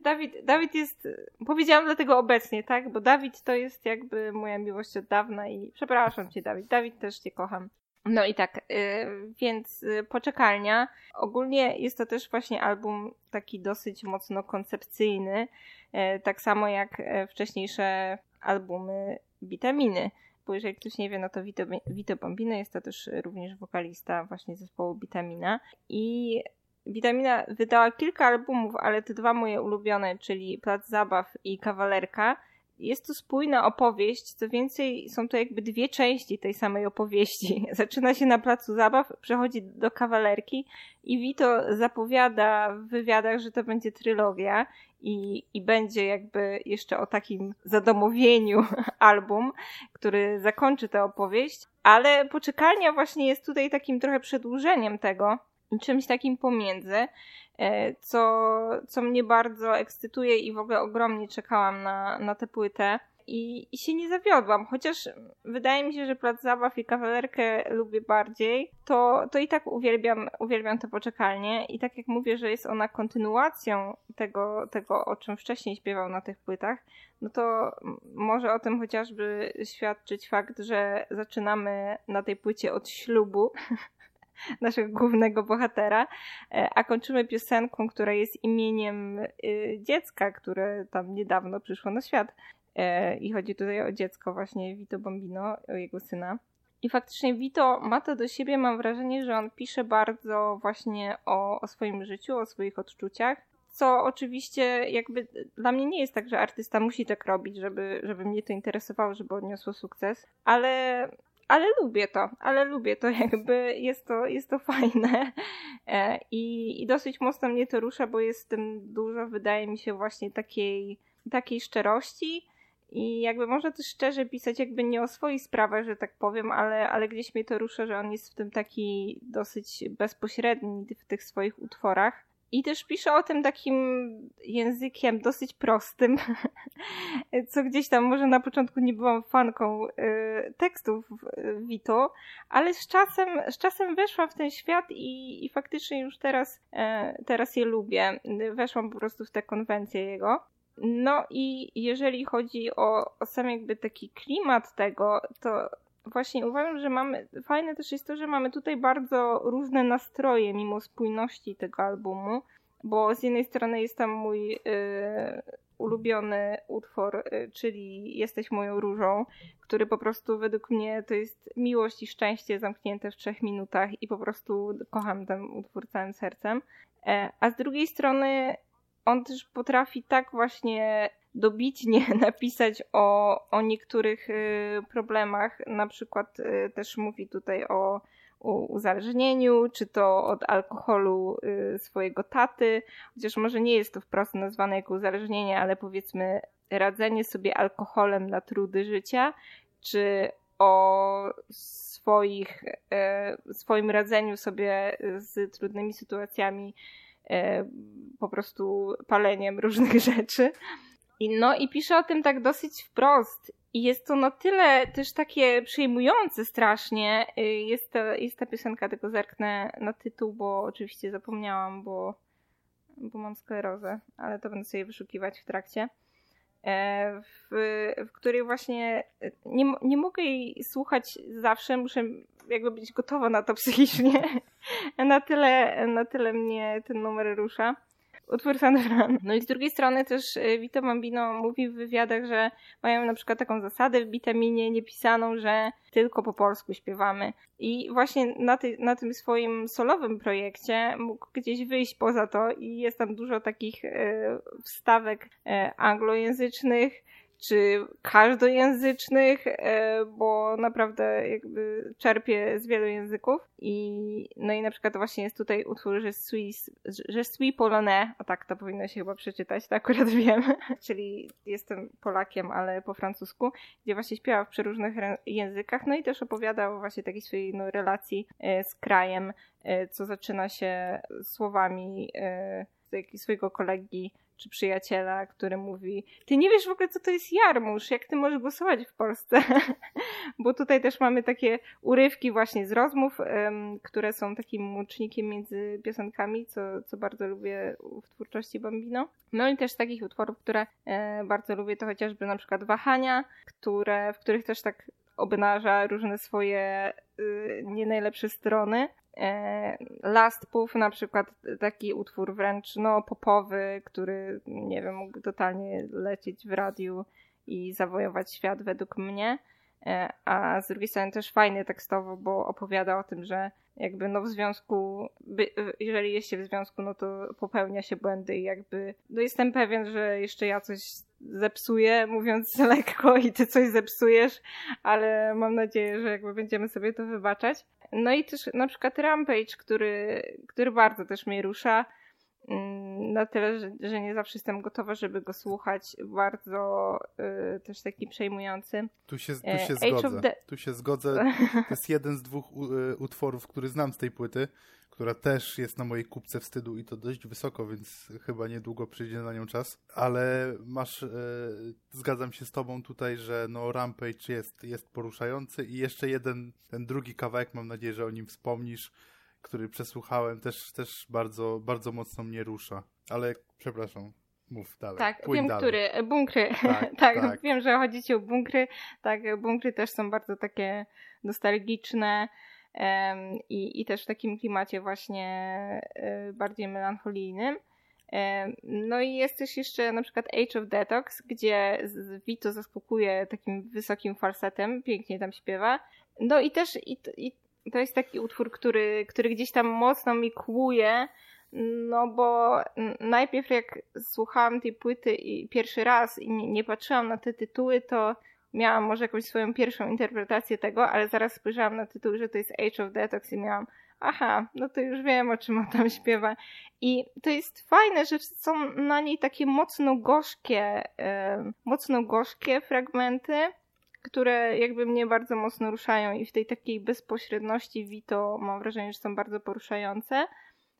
Dawid, Dawid jest, powiedziałam dlatego obecnie, tak? Bo Dawid to jest jakby moja miłość od dawna i przepraszam cię, Dawid. Dawid też cię kocham. No i tak, y, więc y, poczekalnia. Ogólnie jest to też właśnie album taki dosyć mocno koncepcyjny, y, tak samo jak wcześniejsze albumy Witaminy. Bo jeżeli ktoś nie wie, no to Vito, Vito Bombino jest to też również wokalista właśnie zespołu Witamina. I Witamina wydała kilka albumów, ale te dwa moje ulubione, czyli Plac Zabaw i Kawalerka, jest to spójna opowieść, co więcej, są to jakby dwie części tej samej opowieści. [LAUGHS] Zaczyna się na placu zabaw, przechodzi do kawalerki i Vito zapowiada w wywiadach, że to będzie trylogia i, i będzie jakby jeszcze o takim zadomowieniu [LAUGHS] album, który zakończy tę opowieść, ale poczekalnia właśnie jest tutaj takim trochę przedłużeniem tego, czymś takim pomiędzy. E, co, co mnie bardzo ekscytuje i w ogóle ogromnie czekałam na, na tę płytę. I, I się nie zawiodłam, chociaż wydaje mi się, że Plac Zabaw i Kawalerkę lubię bardziej, to, to i tak uwielbiam, uwielbiam tę poczekalnię i tak jak mówię, że jest ona kontynuacją tego, tego, o czym wcześniej śpiewał na tych płytach, no to może o tym chociażby świadczyć fakt, że zaczynamy na tej płycie od ślubu [LAUGHS] naszego głównego bohatera, e, a kończymy piosenką, która jest imieniem y, dziecka, które tam niedawno przyszło na świat. E, I chodzi tutaj o dziecko właśnie Vito Bombino, o jego syna. I faktycznie Vito ma to do siebie, mam wrażenie, że on pisze bardzo właśnie o, o swoim życiu, o swoich odczuciach co oczywiście jakby dla mnie nie jest tak, że artysta musi tak robić, żeby, żeby mnie to interesowało, żeby odniosło sukces, ale ale lubię to, ale lubię to, jakby. Jest to, jest to fajne. E, I, i dosyć mocno mnie to rusza, bo jest w tym dużo, wydaje mi się, właśnie takiej, takiej szczerości. I jakby można też szczerze pisać jakby nie o swoich sprawach, że tak powiem, ale, ale gdzieś mnie to rusza, że on jest w tym taki dosyć bezpośredni w tych swoich utworach. I też pisze o tym takim językiem dosyć prostym, [LAUGHS] co gdzieś tam może na początku nie byłam fanką y, tekstów Vito, ale z czasem, z czasem weszłam w ten świat i, i faktycznie już teraz, y, teraz je lubię. Weszłam po prostu w te konwencje jego. No i jeżeli chodzi o, o sam jakby taki klimat tego, to właśnie uważam, że mamy, fajne też jest to, że mamy tutaj bardzo różne nastroje mimo spójności tego albumu, bo z jednej strony jest tam mój y, ulubiony utwór, y, czyli Jesteś moją różą, który po prostu według mnie to jest miłość i szczęście zamknięte w trzech minutach i po prostu kocham ten utwór całym sercem. E, a z drugiej strony on też potrafi tak właśnie dobitnie [LAUGHS] napisać o, o niektórych y, problemach. Na przykład y, też mówi tutaj o, o uzależnieniu, czy to od alkoholu y, swojego taty, chociaż może nie jest to wprost nazwane jako uzależnienie, ale powiedzmy radzenie sobie alkoholem na trudy życia, czy o swoich, swoim radzeniu sobie z trudnymi sytuacjami po prostu paleniem różnych [LAUGHS] rzeczy. I no i pisze o tym tak dosyć wprost. I jest to na tyle też takie przejmujące strasznie. Y, jest ta, jest ta piosenka, tylko zerknę na tytuł, bo oczywiście zapomniałam, bo, bo mam sklerozę, ale to będę sobie wyszukiwać w trakcie. E, w, w której właśnie nie, nie mogę jej słuchać zawsze, muszę jakby być gotowa na to [LAUGHS] psychicznie. Na tyle, na tyle mnie ten numer rusza utwór San Fran. No i z drugiej strony też e, Vito Bambino mówi w wywiadach, że mają na przykład taką zasadę w Bitaminie niepisaną, że tylko po polsku śpiewamy. I właśnie na, ty, na tym swoim solowym projekcie mógł gdzieś wyjść poza to i jest tam dużo takich e, wstawek e, anglojęzycznych, czy każdojęzycznych, e, bo naprawdę jakby czerpię z wielu języków. I no i na przykład właśnie jest tutaj utwór, że suis, że suis polonais, a tak to powinno się chyba przeczytać, to akurat [LAUGHS] wiem, czyli jestem Polakiem, ale po francusku, gdzie właśnie śpiewa w przeróżnych językach, no i też opowiada o właśnie takiej swojej no, relacji e, z krajem, e, co zaczyna się słowami swojego kolegi czy przyjaciela, który mówi: Ty nie wiesz w ogóle, co to jest jarmuż, jak ty możesz głosować w Polsce? [LAUGHS] Bo tutaj też mamy takie urywki właśnie z rozmów, które są takim łącznikiem między piosenkami, co, co bardzo lubię w twórczości Bambino. No i też takich utworów, które e, bardzo lubię, to chociażby na przykład Wahania, które, w których też tak obnaża różne swoje y, nie najlepsze strony, Last Puff na przykład taki utwór wręcz no popowy, który nie wiem, mógł totalnie lecieć w radiu i zawojować świat według mnie. E, a z drugiej strony też fajny tekstowo, bo opowiada o tym, że jakby no w związku, jeżeli jest się w związku, no to popełnia się błędy i jakby no jestem pewien, że jeszcze ja coś zepsuję, mówiąc [LAUGHS] lekko i ty coś zepsujesz, ale mam nadzieję, że jakby będziemy sobie to wybaczać. No i też na przykład Rampage, który, który bardzo też mnie rusza. Na tyle, że, że nie zawsze jestem gotowa, żeby go słuchać. Bardzo y, też taki przejmujący. Tu się, tu się e, zgodzę. The... Tu się zgodzę. To jest jeden z dwóch y, utworów, który znam z tej płyty która też jest na mojej kupce wstydu i to dość wysoko, więc chyba niedługo przyjdzie na nią czas. Ale masz, e, zgadzam się z tobą tutaj, że no Rampage jest, jest poruszający i jeszcze jeden, ten drugi kawałek, mam nadzieję, że o nim wspomnisz, który przesłuchałem, też, też bardzo, bardzo mocno mnie rusza. Ale przepraszam, Mów dalej. Tak, wiem, dalej. który. Bunkry. Tak, [LAUGHS] tak, tak, wiem, że chodzi ci o bunkry. Tak, bunkry też są bardzo takie nostalgiczne i, i też w takim klimacie właśnie e, bardziej melancholijnym. No i jest też jeszcze na przykład Age of Detox, gdzie Vito zaskakuje takim wysokim falsetem, pięknie tam śpiewa. No i też i, i to jest taki utwór, który, który gdzieś tam mocno mi kłuje, no bo najpierw jak słuchałam tej płyty i pierwszy raz i nie, nie patrzyłam na te tytuły, to miałam może jakąś swoją pierwszą interpretację tego, ale zaraz spojrzałam na tytuł, że to jest Age of Detox i miałam aha, no to już wiem o czym on tam [LAUGHS] śpiewa. I to jest fajne, że są na niej takie mocno gorzkie, mocno gorzkie fragmenty, które jakby mnie bardzo mocno ruszają i w tej takiej bezpośredności Vito mam wrażenie, że są bardzo poruszające.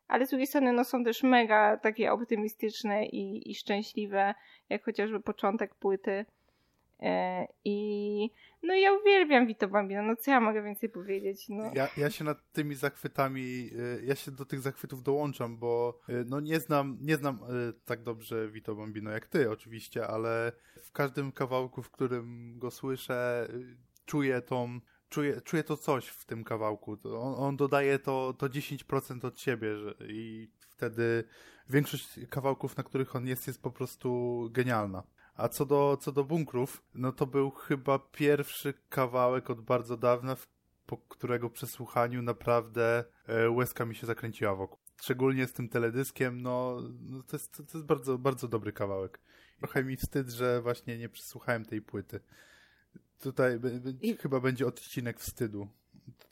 Ale z drugiej strony no, są też mega takie optymistyczne i, i szczęśliwe, jak chociażby początek płyty I no ja uwielbiam Vito Bambino, no co ja mogę więcej powiedzieć? No. Ja, ja się nad tymi zachwytami, e, ja się do tych zachwytów dołączam, bo e, no nie znam, nie znam tak dobrze Vito Bambino jak ty oczywiście, ale w każdym kawałku, w którym go słyszę, czuję tą czuję, czuję to coś w tym kawałku. On, on dodaje to, to 10% od siebie że, i wtedy większość kawałków, na których on jest, jest po prostu genialna. A co do, co do bunkrów, no to był chyba pierwszy kawałek od bardzo dawna, po którego przesłuchaniu naprawdę e, łezka mi się zakręciła wokół. Szczególnie z tym teledyskiem, no, no to, jest, to jest bardzo, bardzo dobry kawałek. Trochę mi wstyd, że właśnie nie przesłuchałem tej płyty. Tutaj I... chyba będzie odcinek wstydu.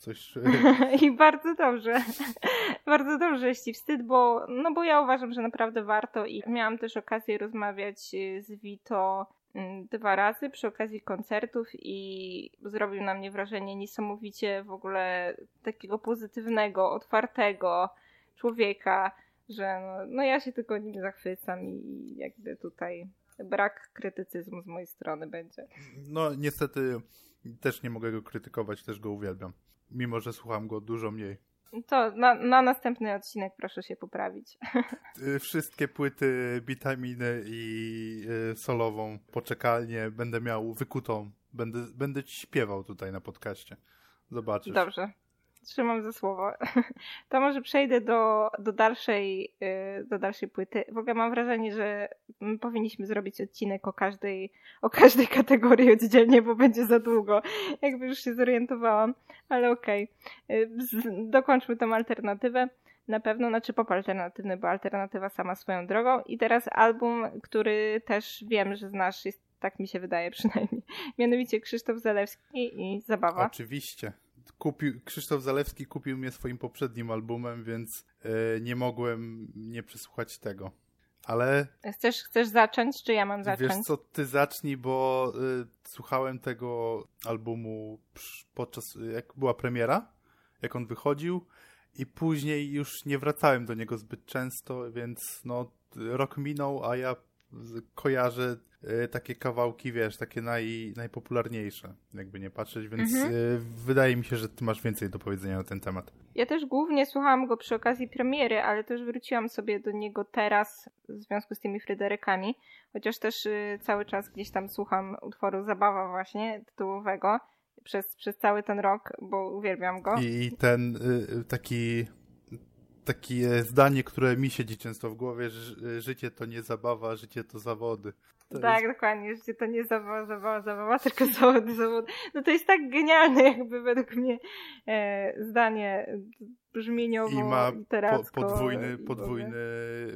Coś... [LAUGHS] [LAUGHS] I bardzo dobrze. [LAUGHS] bardzo dobrze jest ci wstyd, bo, no bo ja uważam, że naprawdę warto i miałam też okazję rozmawiać y, z Vito mm, dwa razy przy okazji koncertów i zrobił na mnie wrażenie niesamowicie w ogóle takiego pozytywnego, otwartego człowieka, że no, no ja się tylko nim zachwycam i jakby tutaj brak krytycyzmu z mojej strony będzie. No niestety też nie mogę go krytykować, też go uwielbiam. Mimo, że słucham go dużo mniej. To na, na następny odcinek proszę się poprawić. [LAUGHS] Y, wszystkie płyty Bitaminy i y, solową poczekalnie będę miał wykutą. Będę, będę ci śpiewał tutaj na podcaście. Zobaczysz. Dobrze trzymam za słowo. [LAUGHS] To może przejdę do, do, dalszej, y, do dalszej płyty. W ogóle mam wrażenie, że powinniśmy zrobić odcinek o każdej, o każdej [LAUGHS] kategorii oddzielnie, bo będzie za długo. Jakby już się zorientowałam, ale okej. Okay. Dokończmy tą alternatywę. Na pewno, znaczy pop alternatywny, bo alternatywa sama swoją drogą. I teraz album, który też wiem, że znasz, jest, tak mi się wydaje przynajmniej. [LAUGHS] Mianowicie Krzysztof Zalewski i Zabawa. Oczywiście kupił, Krzysztof Zalewski kupił mnie swoim poprzednim albumem, więc e, nie mogłem nie przesłuchać tego. Ale. Chcesz, chcesz zacząć, czy ja mam zacząć? Wiesz co, ty zacznij, bo y, słuchałem tego albumu podczas, jak była premiera, jak on wychodził, i później już nie wracałem do niego zbyt często, więc no, rok minął, a ja kojarzę Y, takie kawałki, wiesz, takie naj, najpopularniejsze, jakby nie patrzeć, więc mhm. Y, wydaje mi się, że ty masz więcej do powiedzenia na ten temat. Ja też głównie słuchałam go przy okazji premiery, ale też wróciłam sobie do niego teraz w związku z tymi Fryderykami, chociaż też y, cały czas gdzieś tam słucham utworu Zabawa właśnie, tytułowego, przez, przez cały ten rok, bo uwielbiam go. I ten taki takie zdanie, które mi siedzi często w głowie, że życie to nie zabawa, życie to zawody. To tak, jest... dokładnie, życie to nie zabawa, zabawa, zabawa, [LAUGHS] tylko zawody, zawody. No to jest tak genialne jakby według mnie e, zdanie brzmieniowo, I ma po, podwójny, podwójny,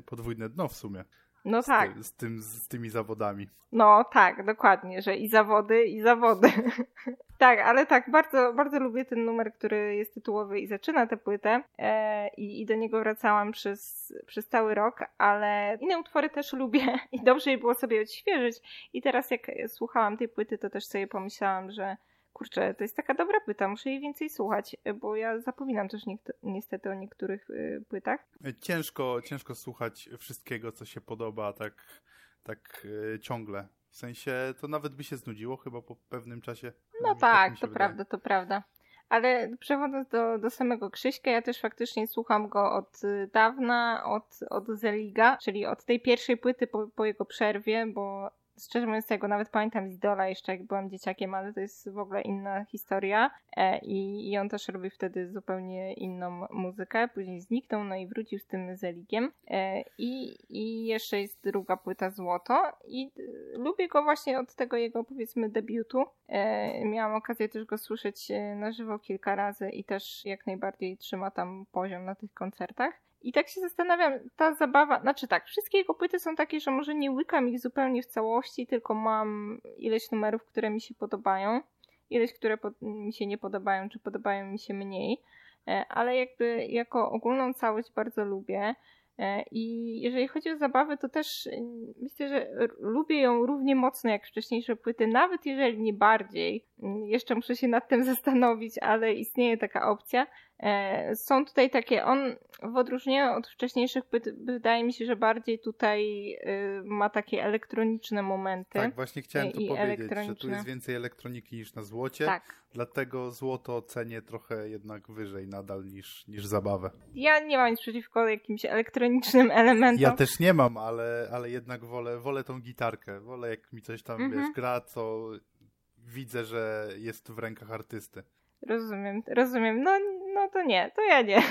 podwójne dno w sumie. No z tak. Ty, z, tym, z tymi zawodami. No tak, dokładnie, że i zawody, i zawody. [LAUGHS] tak, ale tak, bardzo, bardzo lubię ten numer, który jest tytułowy i zaczyna tę płytę e, i, i do niego wracałam przez, przez cały rok, ale inne utwory też lubię [LAUGHS] i dobrze jej było sobie odświeżyć. I teraz jak słuchałam tej płyty, to też sobie pomyślałam, że kurczę, to jest taka dobra płyta, muszę jej więcej słuchać, bo ja zapominam też niestety o niektórych y, płytach. Ciężko, ciężko słuchać wszystkiego, co się podoba tak, tak y, ciągle. W sensie to nawet by się znudziło chyba po pewnym czasie. No tak, tak to wydaje. prawda, to prawda. Ale przechodząc do, do samego Krzyśka, ja też faktycznie słucham go od dawna, od, od Zeliga, czyli od tej pierwszej płyty po, po jego przerwie, bo szczerze mówiąc, tego nawet pamiętam z Idola jeszcze jak byłam dzieciakiem, ale to jest w ogóle inna historia e, i, i on też robi wtedy zupełnie inną muzykę. Później zniknął, no i wrócił z tym Zeligiem. E, I, I jeszcze jest druga płyta Złoto i e, lubię go właśnie od tego jego powiedzmy debiutu. Miałam okazję też go słyszeć na żywo kilka razy i też jak najbardziej trzyma tam poziom na tych koncertach. I tak się zastanawiam, ta zabawa, znaczy tak, wszystkie jego płyty są takie, że może nie łykam ich zupełnie w całości, tylko mam ileś numerów, które mi się podobają, ileś, które mi się nie podobają, czy podobają mi się mniej, e, ale jakby jako ogólną całość bardzo lubię. E, I jeżeli chodzi o zabawę, to też mm, myślę, że lubię ją równie mocno jak wcześniejsze płyty, nawet jeżeli nie bardziej. Jeszcze muszę się nad tym [LAUGHS] zastanowić, ale istnieje taka opcja. E, są tutaj takie, on w odróżnieniu od wcześniejszych wydaje mi się, że bardziej tutaj y, ma takie elektroniczne momenty. Tak, właśnie chciałem to powiedzieć, że tu jest więcej elektroniki niż na złocie. Tak. Dlatego złoto cenię trochę jednak wyżej nadal niż, niż zabawę. Ja nie mam nic przeciwko jakimś elektronicznym elementom. Ja też nie mam, ale, ale jednak wolę, wolę tą gitarkę. Wolę jak mi coś tam mhm. wiesz, gra, co widzę, że jest w rękach artysty. Rozumiem, rozumiem. No, no to nie, to ja nie. [LAUGHS]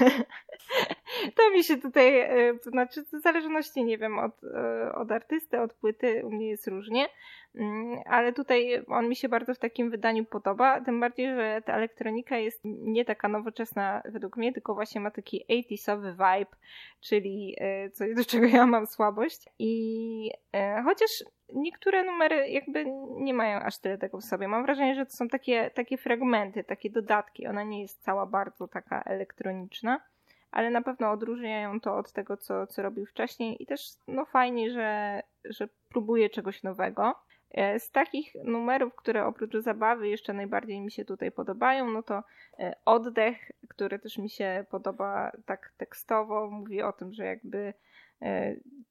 To mi się tutaj, e, to znaczy w zależności, nie wiem, od, e, od artysty, od płyty, u mnie jest różnie, mm, ale tutaj on mi się bardzo w takim wydaniu podoba, tym bardziej, że ta elektronika jest nie taka nowoczesna według mnie, tylko właśnie ma taki 80sowy vibe, czyli e, coś, do czego ja mam słabość i chociaż niektóre numery jakby nie mają aż tyle tego w sobie. Mam wrażenie, że to są takie, takie fragmenty, takie dodatki. Ona nie jest cała bardzo taka elektroniczna, ale na pewno odróżniają to od tego, co, co robił wcześniej i też no fajnie, że, że próbuje czegoś nowego. E, z takich numerów, które oprócz zabawy jeszcze najbardziej mi się tutaj podobają, no to e, Oddech, który też mi się podoba tak tekstowo, mówi o tym, że jakby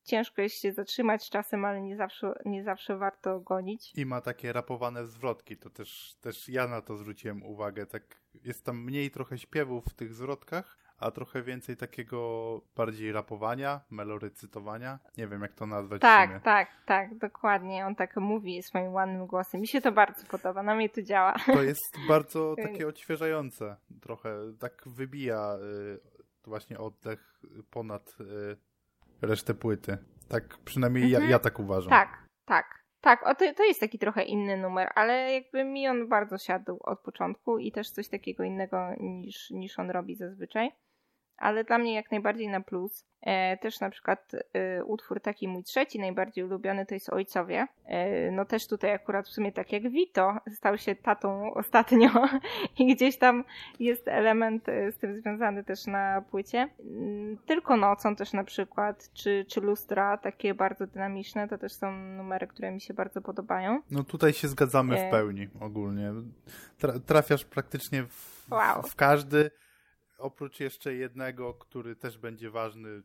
ciężko jest się zatrzymać czasem, ale nie zawsze, nie zawsze warto gonić. I ma takie rapowane zwrotki, to też, też ja na to zwróciłem uwagę. Tak jest tam mniej trochę śpiewów w tych zwrotkach, a trochę więcej takiego bardziej rapowania, melorycytowania. Nie wiem, jak to nazwać. Tak, tak, tak, dokładnie. On tak mówi swoim ładnym głosem. Mi się to bardzo podoba, na mnie to działa. To jest [LAUGHS] bardzo takie odświeżające. Trochę tak wybija y, właśnie oddech ponad y, resztę płyty. Tak przynajmniej mhm. ja, ja tak uważam. Tak, tak. Tak, o, to, to jest taki trochę inny numer, ale jakby mi on bardzo siadł od początku i też coś takiego innego niż, niż on robi zazwyczaj ale dla mnie jak najbardziej na plus. E, też na przykład e, utwór taki mój trzeci, najbardziej ulubiony, to jest Ojcowie. E, no też tutaj akurat w sumie tak jak Vito stał się tatą ostatnio [LAUGHS] i gdzieś tam jest element z tym związany też na płycie. Mm, tylko Nocą też na przykład, czy, czy Lustra, takie bardzo dynamiczne, to też są numery, które mi się bardzo podobają. No tutaj się zgadzamy w pełni ogólnie. trafiasz praktycznie w, wow. w każdy oprócz jeszcze jednego, który też będzie ważny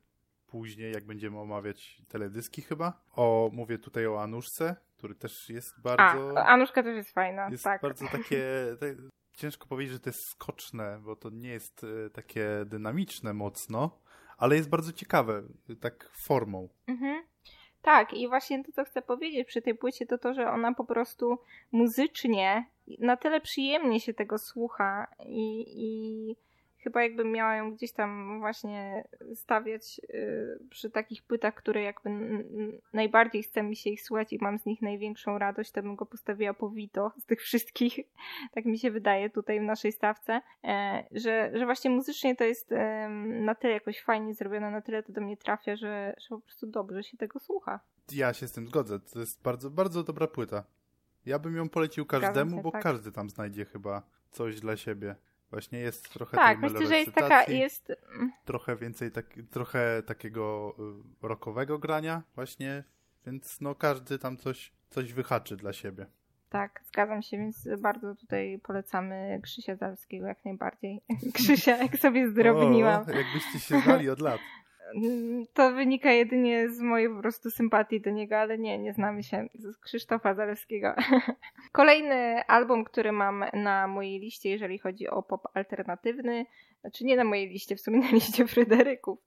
później, jak będziemy omawiać teledyski chyba. O, mówię tutaj o Anuszce, który też jest bardzo... A, Anuszka też jest fajna, Jest tak. bardzo takie... [LAUGHS] ciężko powiedzieć, że to jest skoczne, bo to nie jest e, takie dynamiczne mocno, ale jest bardzo ciekawe, tak formą. Mhm. Tak, i właśnie to, co chcę powiedzieć przy tej płycie, to to, że ona po prostu muzycznie na tyle przyjemnie się tego słucha i, i chyba jakbym miała ją gdzieś tam właśnie stawiać y, przy takich płytach, które jakby najbardziej chce mi się ich słuchać i mam z nich największą radość, to bym go postawiła po Vito z tych wszystkich, [LAUGHS] tak mi się wydaje tutaj w naszej stawce, e, że, że właśnie muzycznie to jest na tyle jakoś fajnie zrobione, na tyle to do mnie trafia, że, że po prostu dobrze się tego słucha. Ja się z tym zgodzę, to jest bardzo, bardzo dobra płyta. Ja bym ją polecił każdemu, się, bo tak. każdy tam znajdzie chyba coś dla siebie. Właśnie jest trochę tak, myślę, że jest taka, jest... Trochę więcej, tak, trochę takiego y, rockowego grania właśnie, więc no każdy tam coś, coś wyhaczy dla siebie. Tak, zgadzam się, więc bardzo tutaj polecamy Krzysia Zalskiego jak najbardziej. [LAUGHS] Krzysia, jak sobie zdrobniłam. O, jakbyście się znali od lat. To wynika jedynie z mojej po prostu sympatii do niego, ale nie, nie znamy się z Krzysztofa Zalewskiego. [LAUGHS] Kolejny album, który mam na mojej liście, jeżeli chodzi o pop alternatywny, znaczy nie na mojej liście, w sumie na liście [LAUGHS] Fryderyków,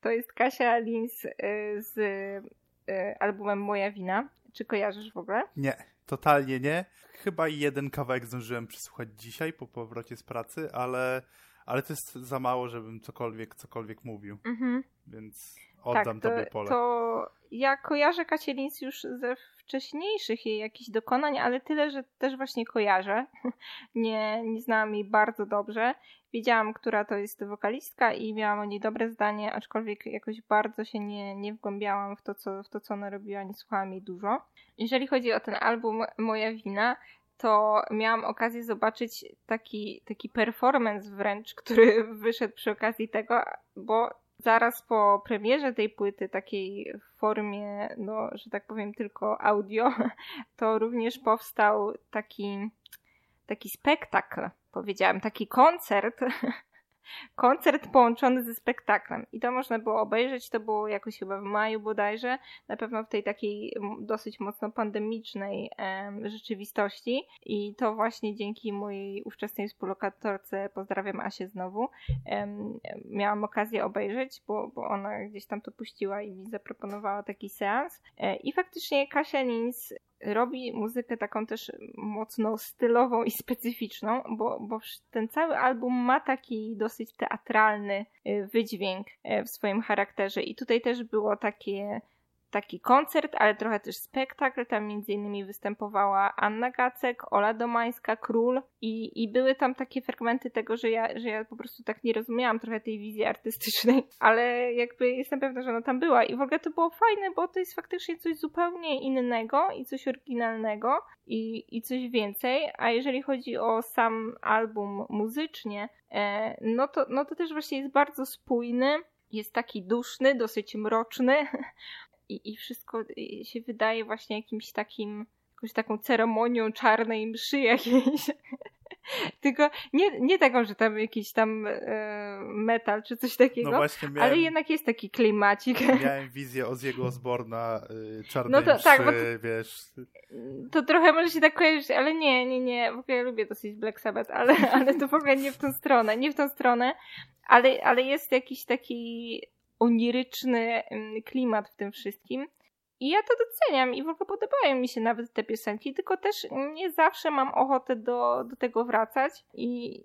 to jest Kasia Lins y, z y, albumem Moja Wina. Czy kojarzysz w ogóle? Nie, totalnie nie. Chyba jeden kawałek zdążyłem przesłuchać dzisiaj po powrocie z pracy, ale ale to jest za mało, żebym cokolwiek, cokolwiek mówił. Mhm. Więc oddam tak, to, tobie pole. To ja kojarzę Kacielins już ze wcześniejszych jej jakichś dokonań, ale tyle, że też właśnie kojarzę. [LAUGHS] nie, nie znałam jej bardzo dobrze. Wiedziałam, która to jest wokalistka i miałam o niej dobre zdanie, aczkolwiek jakoś bardzo się nie, nie wgłębiałam w to, co, w to, co ona robiła, nie słuchałam jej dużo. Jeżeli chodzi o ten album Moja Wina, to miałam okazję zobaczyć taki, taki performance wręcz, [LAUGHS] który wyszedł przy okazji tego, bo zaraz po premierze tej płyty, takiej w formie, no, że tak powiem, tylko audio, [LAUGHS] to również powstał taki, taki spektakl, powiedziałam, taki koncert [LAUGHS] koncert połączony ze spektaklem. I to można było obejrzeć, to było jakoś chyba w maju bodajże, na pewno w tej takiej dosyć mocno pandemicznej em, rzeczywistości. I to właśnie dzięki mojej ówczesnej współlokatorce, pozdrawiam Asię znowu, miałam okazję obejrzeć, bo, bo ona gdzieś tam to puściła i mi zaproponowała taki seans. E, I faktycznie Kasia Nins robi muzykę taką też mocno stylową i specyficzną, bo, bo ten cały album ma taki dosyć teatralny y, wydźwięk y, w swoim charakterze. I tutaj też było takie taki koncert, ale trochę też spektakl. Tam między innymi występowała Anna Gacek, Ola Domańska, Król. I, i były tam takie fragmenty tego, że ja, że ja po prostu tak nie rozumiałam trochę tej wizji artystycznej, [LAUGHS] ale jakby jestem pewna, że ona tam była. I w ogóle to było fajne, bo to jest faktycznie coś zupełnie innego i coś oryginalnego i, i coś więcej, a jeżeli chodzi o sam album muzycznie, e, no, to, no to też właśnie jest bardzo spójny, jest taki duszny, dosyć mroczny, [LAUGHS] i, i wszystko się wydaje właśnie jakimś takim, jakąś taką ceremonią czarnej mszy jakiejś. [LAUGHS] Tylko nie, nie taką, że tam jakiś tam e, metal czy coś takiego, no właśnie miałem, ale jednak jest taki klimacik. [LAUGHS] Miałem wizję Ozziego Osborna y, czarnej no to, mszy, tak, to, wiesz. To trochę może się tak kojarzyć, ale nie, nie, nie. W ogóle ja lubię dosyć Black Sabbath, ale, ale to w ogóle nie w tą stronę, nie w tą stronę, ale, ale jest jakiś taki oniryczny klimat w tym wszystkim. I ja to doceniam i w ogóle podobają mi się nawet te piosenki, tylko też nie zawsze mam ochotę do, do tego wracać i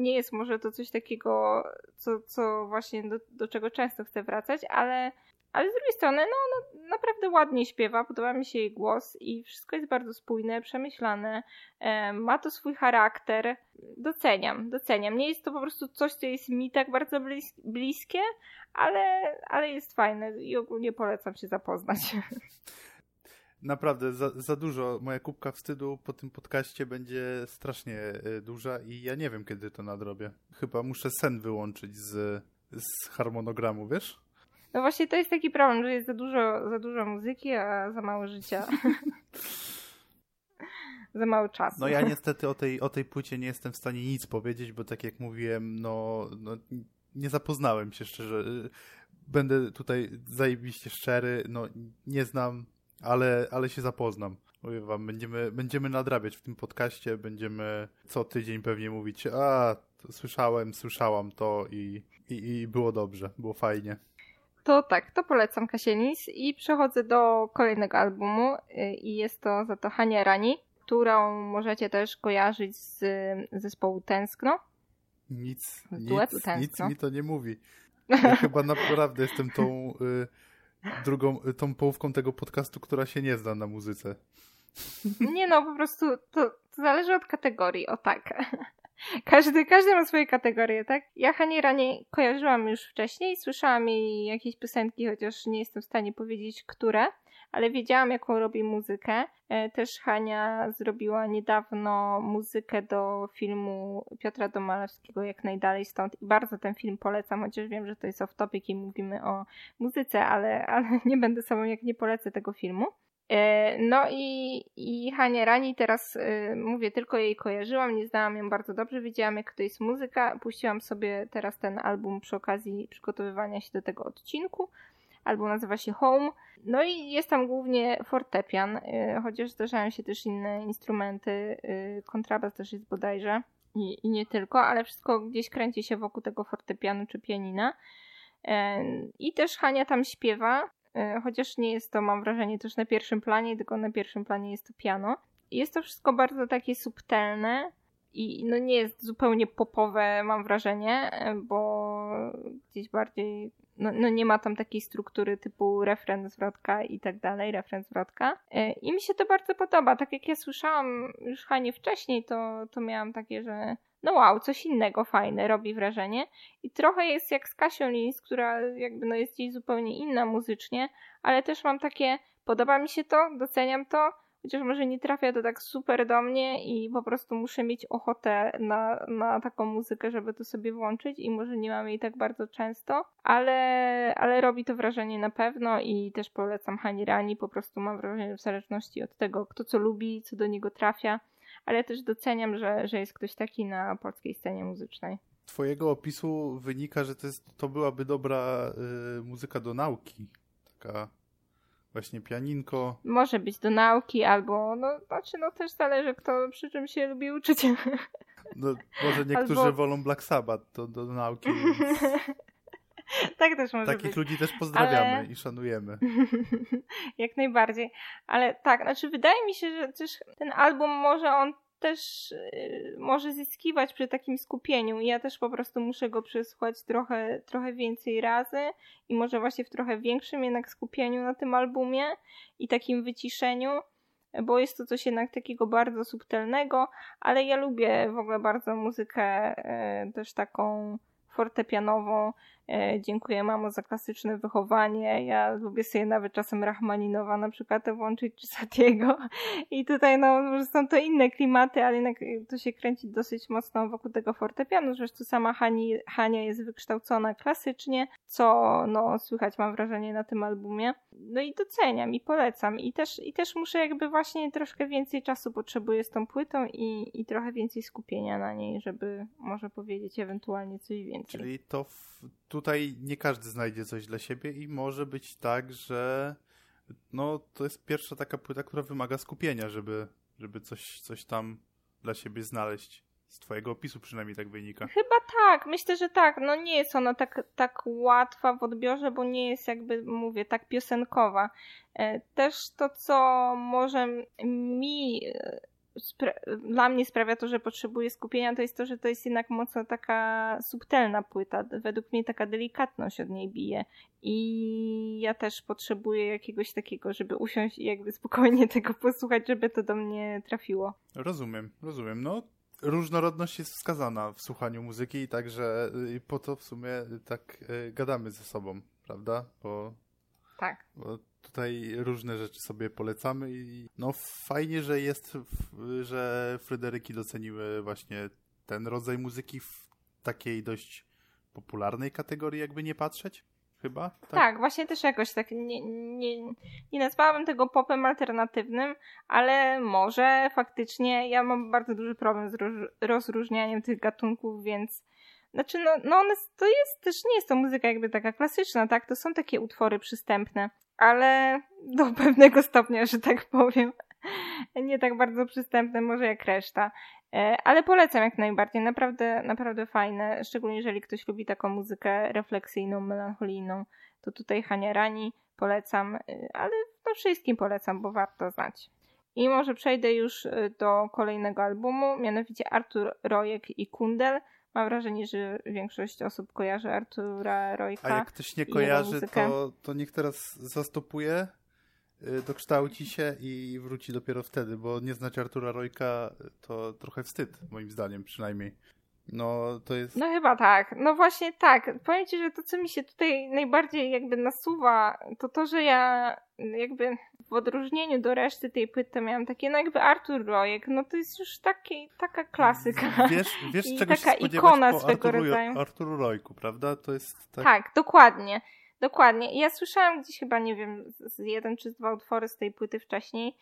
nie jest może to coś takiego, co, co właśnie do, do czego często chcę wracać, ale ale z drugiej strony, no, no, naprawdę ładnie śpiewa, podoba mi się jej głos i wszystko jest bardzo spójne, przemyślane, e, ma to swój charakter. Doceniam, doceniam. Nie jest to po prostu coś, co jest mi tak bardzo blis bliskie, ale, ale jest fajne i ogólnie polecam się zapoznać. [LAUGHS] Naprawdę, za, za dużo. Moja kubka wstydu po tym podcaście będzie strasznie e, duża i ja nie wiem, kiedy to nadrobię. Chyba muszę sen wyłączyć z, z harmonogramu, wiesz? No właśnie to jest taki problem, że jest za dużo, za dużo muzyki, a za mało życia. [LAUGHS] za mało czasu. No ja niestety o tej, o tej płycie nie jestem w stanie nic powiedzieć, bo tak jak mówiłem, no, no nie zapoznałem się szczerze. Będę tutaj zajebiście szczery, no nie znam, ale, ale się zapoznam. Mówię wam, będziemy, będziemy nadrabiać w tym podcaście, będziemy co tydzień pewnie mówić, a słyszałem, słyszałam to i, i, i było dobrze, było fajnie. To tak, to polecam Kasienis i przechodzę do kolejnego albumu y, i jest to za to Hania Rani, którą możecie też kojarzyć z zespołu Tęskno. Nic, nic, nic mi to nie mówi. [LAUGHS] Ja chyba naprawdę jestem tą y, drugą, tą połówką tego podcastu, która się nie zna na muzyce. Nie no, po prostu to, to zależy od kategorii, o tak. Każdy, każdy ma swoje kategorie, tak? Ja Hani Ranie kojarzyłam już wcześniej, słyszałam jej jakieś piosenki, chociaż nie jestem w stanie powiedzieć, które, ale wiedziałam, jaką robi muzykę. E, też Hania zrobiła niedawno muzykę do filmu Piotra Domalewskiego, Jak najdalej stąd i bardzo ten film polecam, chociaż wiem, że to jest off-topic i mówimy o muzyce, ale, ale [LAUGHS] nie będę sobą, jak nie polecę tego filmu. E, no i, i Hania Rani teraz y, mówię, tylko jej kojarzyłam, nie znałam ją bardzo dobrze, wiedziałam jak to jest muzyka. Puściłam sobie teraz ten album przy okazji przygotowywania się do tego odcinku. Album nazywa się Home. No i jest tam głównie fortepian, y, chociaż zdarzają się też inne instrumenty, kontrabas też jest bodajże i, i nie tylko, ale wszystko gdzieś kręci się wokół tego fortepianu czy pianina. I też Hania tam śpiewa, E, chociaż nie jest to, mam wrażenie, też na pierwszym planie, tylko na pierwszym planie jest to piano. Jest to wszystko bardzo takie subtelne i no nie jest zupełnie popowe, mam wrażenie, e, bo gdzieś bardziej no, no, nie ma tam takiej struktury typu refren, zwrotka i tak dalej, refren, zwrotka. E, I mi się to bardzo podoba. Tak jak ja słyszałam już Hanie wcześniej, to, to miałam takie, że no wow, coś innego fajne, robi wrażenie. I trochę jest jak z Kasią Lins, która jakby no jest jej zupełnie inna muzycznie, ale też mam takie, podoba mi się to, doceniam to, chociaż może nie trafia to tak super do mnie i po prostu muszę mieć ochotę na, na taką muzykę, żeby to sobie włączyć i może nie mam jej tak bardzo często, ale, ale robi to wrażenie na pewno i też polecam Hani Rani, po prostu mam wrażenie w zależności od tego, kto co lubi, co do niego trafia, ale też doceniam, że, że jest ktoś taki na polskiej scenie muzycznej. twojego opisu wynika, że to, jest, to byłaby dobra y, muzyka do nauki. Taka właśnie pianinko. Może być do nauki albo, no znaczy no też zależy kto przy czym się lubi uczyć. No, może niektórzy albo... wolą Black Sabbath do, do nauki. Więc... [LAUGHS] [LAUGHS] tak też może Takich być. ludzi też pozdrawiamy Ale... i szanujemy. [LAUGHS] Jak najbardziej. Ale tak, znaczy wydaje mi się, że też ten album może on też y, może zyskiwać przy takim skupieniu. Ja też po prostu muszę go przesłuchać trochę, trochę więcej razy i może właśnie w trochę większym jednak skupieniu na tym albumie i takim wyciszeniu, bo jest to coś jednak takiego bardzo subtelnego, ale ja lubię w ogóle bardzo muzykę y, też taką fortepianową. E, dziękuję mamo za klasyczne wychowanie. Ja lubię sobie nawet czasem Rachmaninowa na przykład włączyć czy Satiego. I tutaj no są to inne klimaty, ale jednak to się kręci dosyć mocno wokół tego fortepianu. Zresztą sama Hani, Hania jest wykształcona klasycznie, co no słychać mam wrażenie na tym albumie. No i doceniam i polecam. I też, i też muszę jakby właśnie troszkę więcej czasu potrzebuję z tą płytą i, i trochę więcej skupienia na niej, żeby może powiedzieć ewentualnie coś więcej. Czyli to w, tutaj nie każdy znajdzie coś dla siebie i może być tak, że no to jest pierwsza taka płyta, która wymaga skupienia, żeby, żeby coś, coś tam dla siebie znaleźć. Z twojego opisu przynajmniej tak wynika. Chyba tak, myślę, że tak. No nie jest ona tak, tak łatwa w odbiorze, bo nie jest jakby, mówię, tak piosenkowa. E, też to, co może mi e, dla mnie sprawia to, że potrzebuję skupienia, to jest to, że to jest jednak mocno taka subtelna płyta. Według mnie taka delikatność od niej bije. I ja też potrzebuję jakiegoś takiego, żeby usiąść i jakby spokojnie [LAUGHS] tego posłuchać, żeby to do mnie trafiło. Rozumiem, rozumiem. No, różnorodność jest wskazana w słuchaniu muzyki i także y, po to w sumie tak y, gadamy ze sobą, prawda? Bo tak. Bo tutaj różne rzeczy sobie polecamy i no fajnie, że jest, że Fryderyki doceniły właśnie ten rodzaj muzyki w takiej dość popularnej kategorii, jakby nie patrzeć. Chyba? Tak, tak właśnie też jakoś tak nie, nie, nie nazwałabym tego popem alternatywnym, ale może faktycznie ja mam bardzo duży problem z rozróżnianiem tych gatunków, więc znaczy, no, no one, to jest też, nie jest to muzyka jakby taka klasyczna, tak? To są takie utwory przystępne, ale [LAUGHS] do pewnego stopnia, że tak powiem. [LAUGHS] Nie tak bardzo przystępne może jak reszta. E, ale polecam jak najbardziej. Naprawdę, naprawdę fajne. Szczególnie jeżeli ktoś lubi taką muzykę refleksyjną, melancholijną. To tutaj Hania Rani polecam, e, ale to wszystkim polecam, bo warto znać. I może przejdę już e, do kolejnego albumu, mianowicie Artur Rojek i Kundel. Mam wrażenie, że większość osób kojarzy Artura Rojka. A jak ktoś nie kojarzy, to, to niech teraz zastopuje, y, dokształci się i wróci dopiero wtedy, bo nie znać Artura Rojka to trochę wstyd, moim zdaniem przynajmniej. No, to jest... No chyba tak. No właśnie tak. Powiem Ci, że to, co mi się tutaj najbardziej jakby nasuwa, to to, że ja jakby w odróżnieniu do reszty tej płyty miałam takie, no jakby Artur Rojek, no to jest już taki, taka klasyka. Wiesz, wiesz I czego taka się ikona swego Arturu, rodzaju. Arturu Rojku, prawda? To jest tak... tak, dokładnie. Dokładnie. Ja słyszałam gdzieś chyba, nie wiem, z jeden czy dwa utwory z tej płyty wcześniej.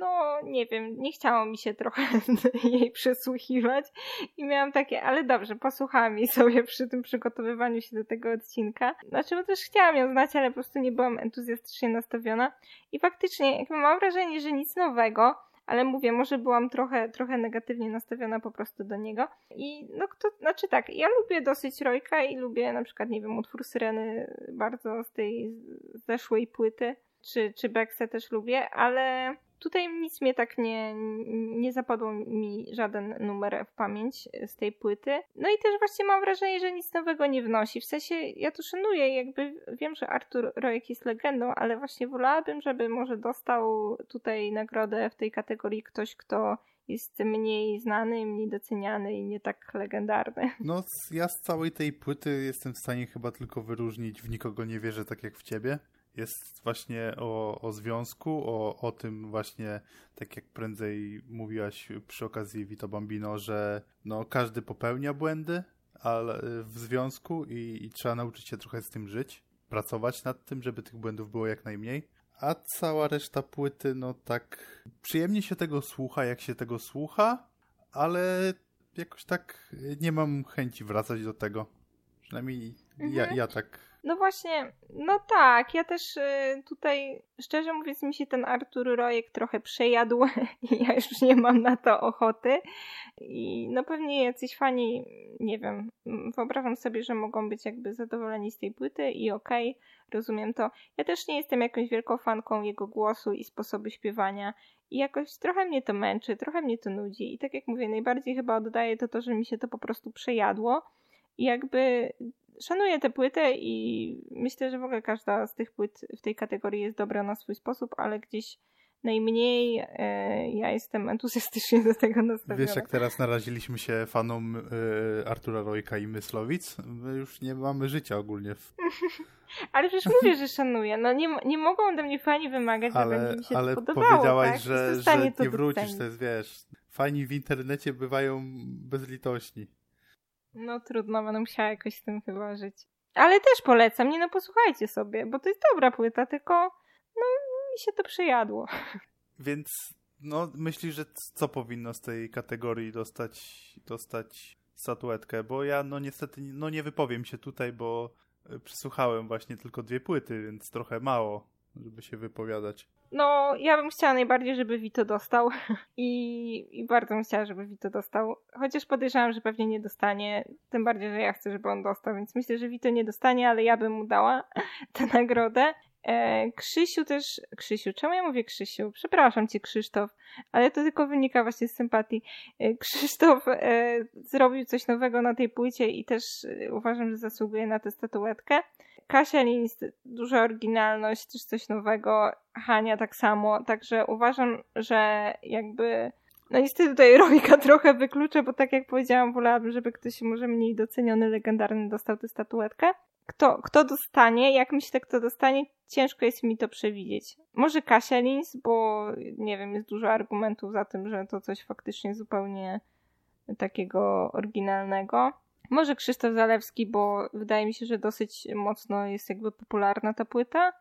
No, nie wiem, nie chciało mi się trochę [LAUGHS] jej przesłuchiwać i miałam takie, ale dobrze, posłuchałam jej sobie przy tym przygotowywaniu się do tego odcinka. Znaczy, bo też chciałam ją znać, ale po prostu nie byłam entuzjastycznie nastawiona. I faktycznie, jakby mam wrażenie, że nic nowego, ale mówię, może byłam trochę, trochę negatywnie nastawiona po prostu do niego. I no kto, znaczy tak, ja lubię dosyć Rojka i lubię na przykład, nie wiem, utwór Syreny bardzo z tej zeszłej płyty, czy, czy Bekse też lubię, ale Tutaj nic mnie tak nie, nie zapadło mi żaden numer w pamięć z tej płyty. No i też właśnie mam wrażenie, że nic nowego nie wnosi. W sensie ja to szanuję, jakby wiem, że Artur Rojek jest legendą, ale właśnie wolałabym, żeby może dostał tutaj nagrodę w tej kategorii ktoś, kto jest mniej znany, mniej doceniany i nie tak legendarny. No, ja z całej tej płyty jestem w stanie chyba tylko wyróżnić w nikogo nie wierzę tak jak w ciebie jest właśnie o, o związku, o, o tym właśnie, tak jak prędzej mówiłaś przy okazji Vito Bambino, że no, każdy popełnia błędy ale w związku i, i trzeba nauczyć się trochę z tym żyć, pracować nad tym, żeby tych błędów było jak najmniej. A cała reszta płyty, no tak, przyjemnie się tego słucha, jak się tego słucha, ale jakoś tak nie mam chęci wracać do tego. Przynajmniej mhm. ja, ja tak no właśnie, no tak, ja też y, tutaj, szczerze mówiąc, mi się ten Artur Rojek trochę przejadł [LAUGHS] i ja już nie mam na to ochoty. I no pewnie jacyś fani, nie wiem, wyobrażam sobie, że mogą być jakby zadowoleni z tej płyty i okej, okay, rozumiem to. Ja też nie jestem jakąś wielką fanką jego głosu i sposobu śpiewania i jakoś trochę mnie to męczy, trochę mnie to nudzi i tak jak mówię, najbardziej chyba oddaje to to, że mi się to po prostu przejadło i jakby szanuję tę płytę i myślę, że w ogóle każda z tych płyt w tej kategorii jest dobra na swój sposób, ale gdzieś najmniej e, ja jestem entuzjastycznie do tego nastawiona. Wiesz, jak teraz naraziliśmy się fanom e, Artura Rojka i Myslowic? My już nie mamy życia ogólnie. W... [LAUGHS] ale przecież mówię, że szanuję. No nie, nie mogą ode mnie fani wymagać, ale, żeby mi się ale to podobało. Ale powiedziałaś, tak? że, że nie wrócisz, to jest wiesz... Fani w internecie bywają bezlitośni. No trudno, będę musiała jakoś z tym chyba żyć. Ale też polecam, nie no posłuchajcie sobie, bo to jest dobra płyta, tylko no mi się to przejadło. Więc no myślisz, że co powinno z tej kategorii dostać, dostać statuetkę? Bo ja no niestety no nie wypowiem się tutaj, bo e, przesłuchałem właśnie tylko dwie płyty, więc trochę mało, żeby się wypowiadać. No, ja bym chciała najbardziej, żeby Vito dostał [LAUGHS] I, i bardzo bym chciała, żeby Vito dostał. Chociaż podejrzewam, że pewnie nie dostanie. Tym bardziej, że ja chcę, żeby on dostał, więc myślę, że Vito nie dostanie, ale ja bym mu dała [LAUGHS] tę nagrodę. E, Krzysiu też. Krzysiu, czemu ja mówię Krzysiu? Przepraszam cię, Krzysztof, ale to tylko wynika właśnie z sympatii. E, Krzysztof e, zrobił coś nowego na tej płycie i też e, uważam, że zasługuje na tę statuetkę. Kasia Linz, duża oryginalność, też coś nowego. Hania tak samo, także uważam, że jakby no niestety tutaj [LAUGHS] Rojka trochę wykluczę, bo tak jak powiedziałam, wolałabym, żeby ktoś może mniej doceniony, legendarny dostał tę statuetkę. Kto, kto dostanie, jak myślę, kto dostanie, ciężko jest mi to przewidzieć. Może Kasia Lins, bo nie wiem, jest dużo argumentów za tym, że to coś faktycznie zupełnie takiego oryginalnego. Może Krzysztof Zalewski, bo wydaje mi się, że dosyć mocno jest jakby popularna ta płyta,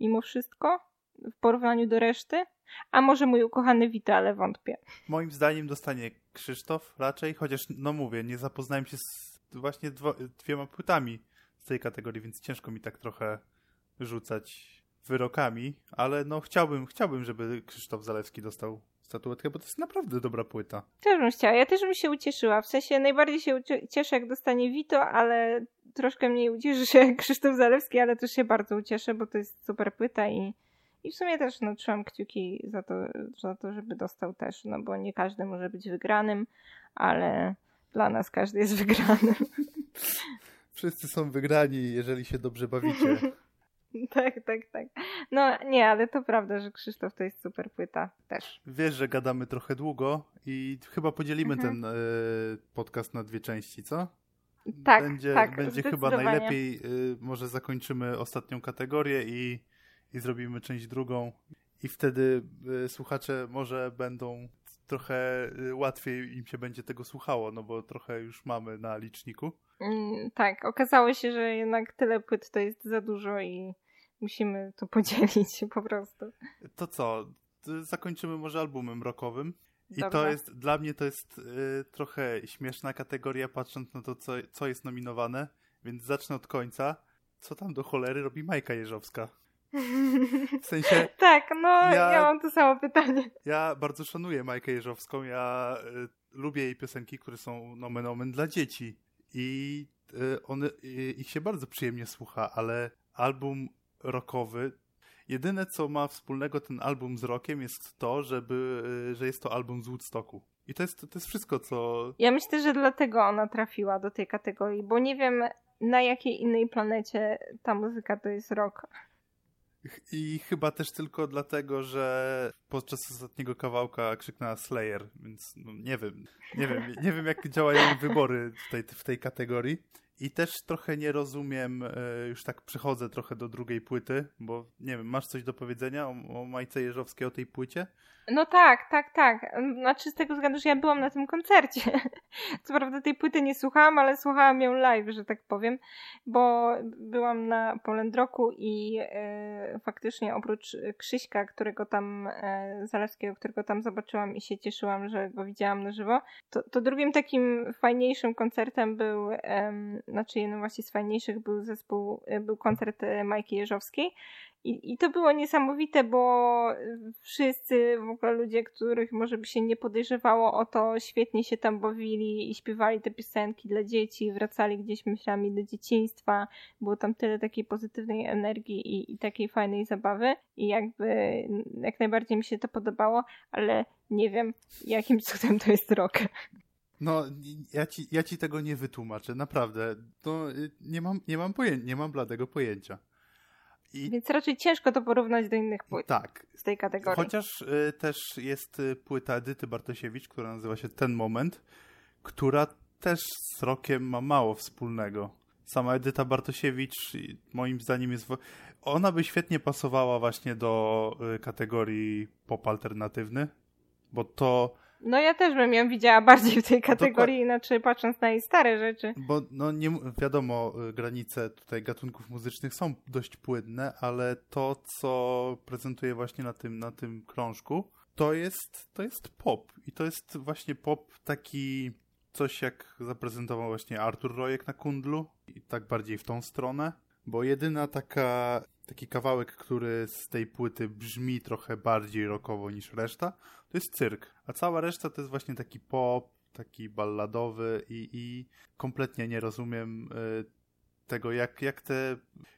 mimo wszystko, w porównaniu do reszty. A może mój ukochany Wita, ale wątpię. Moim zdaniem dostanie Krzysztof raczej, chociaż no mówię, nie zapoznałem się z właśnie dwo, dwiema płytami z tej kategorii, więc ciężko mi tak trochę rzucać wyrokami, ale no chciałbym, chciałbym, żeby Krzysztof Zalewski dostał statuetkę, bo to jest naprawdę dobra płyta. Też bym chciała. Ja też bym się ucieszyła. W sensie najbardziej się cieszę, jak dostanie Vito, ale troszkę mniej ucieszy się [LAUGHS] Krzysztof Zalewski, ale też się bardzo ucieszę, bo to jest super płyta i, i w sumie też no, trzymam kciuki za to, za to, żeby dostał też, no bo nie każdy może być wygranym, ale dla nas każdy jest [LAUGHS] wygranym. Wszyscy są wygrani, jeżeli się dobrze bawicie. [LAUGHS] [LAUGHS] tak, tak, tak. No nie, ale to prawda, że Krzysztof to jest super płyta też. Wiesz, że gadamy trochę długo i chyba podzielimy mhm. ten y, podcast na dwie części, co? Tak, będzie, tak, będzie chyba najlepiej, y, może zakończymy ostatnią kategorię i, i zrobimy część drugą i wtedy y, słuchacze może będą trochę łatwiej im się będzie tego słuchało, no bo trochę już mamy na liczniku. Mm, tak, okazało się, że jednak tyle płyt to jest za dużo i Musimy to [LAUGHS] podzielić po prostu. To co? Zakończymy może albumem rockowym. I to jest, dla mnie to jest y, trochę śmieszna kategoria, patrząc na to, co, co jest nominowane, więc zacznę od końca. Co tam do cholery robi Majka Jeżowska? [LAUGHS] W sensie... tak, no ja, ja, mam to samo pytanie. Ja bardzo szanuję Majkę Jeżowską, ja y, lubię jej piosenki, które są nomen omen dla dzieci i y, one, y, ich się bardzo przyjemnie słucha, ale album rockowy. Jedyne, co ma wspólnego ten album z rockiem jest to, żeby, że jest to album z Woodstocku. I to jest, to jest wszystko, co... Ja myślę, że dlatego ona trafiła do tej kategorii, bo nie wiem na jakiej innej planecie ta muzyka to jest rock. I chyba też tylko dlatego, że podczas ostatniego kawałka krzyknęła Slayer, więc no, nie wiem, nie wiem, nie wiem jak działają wybory w tej, w tej kategorii. I też trochę nie rozumiem, e, już tak przechodzę trochę do drugiej płyty, bo nie wiem, masz coś do powiedzenia o, o Majce Jeżowskiej, o tej płycie? No tak, tak, tak. Znaczy z tego względu, że ja byłam na tym koncercie. [LAUGHS] Co prawda tej płyty nie słuchałam, ale słuchałam ją live, że tak powiem, bo byłam na Polendroku i e, faktycznie oprócz Krzyśka, którego tam, e, Zalewskiego, którego tam zobaczyłam i się cieszyłam, że go widziałam na żywo, to, to drugim takim fajniejszym koncertem był, e, znaczy jednym właśnie z fajniejszych był zespół, e, był koncert e, Majki Jeżowskiej i, I to było niesamowite, bo wszyscy w ogóle ludzie, których może by się nie podejrzewało o to, świetnie się tam bawili i śpiewali te piosenki dla dzieci, wracali gdzieś myślami do dzieciństwa. Było tam tyle takiej pozytywnej energii i, i takiej fajnej zabawy. I jakby jak najbardziej mi się to podobało, ale nie wiem, jakim [LAUGHS] cudem to jest rok. No, ja ci, ja ci tego nie wytłumaczę, naprawdę. No, nie mam, nie mam pojęcia, nie mam bladego pojęcia. I... Więc raczej ciężko to porównać do innych płyt. Tak. Z tej kategorii. Chociaż y, też jest y, płyta Edyty Bartosiewicz, która nazywa się Ten Moment, która też z rokiem ma mało wspólnego. Sama Edyta Bartosiewicz moim zdaniem jest... Ona by świetnie pasowała właśnie do y, kategorii pop alternatywny, bo to no ja też bym ją widziała bardziej w tej kategorii, inaczej patrząc na jej stare rzeczy. Bo no nie wiadomo, y, granice tutaj gatunków muzycznych są dość płynne, ale to, co prezentuje właśnie na tym, na tym krążku, to jest, to jest pop. I to jest właśnie pop taki coś jak zaprezentował właśnie Artur Rojek na Kundlu i tak bardziej w tą stronę, bo jedyna taka taki kawałek, który z tej płyty brzmi trochę bardziej rockowo niż reszta, to jest cyrk. A cała reszta to jest właśnie taki pop, taki balladowy i, i kompletnie nie rozumiem y, tego, jak, jak te...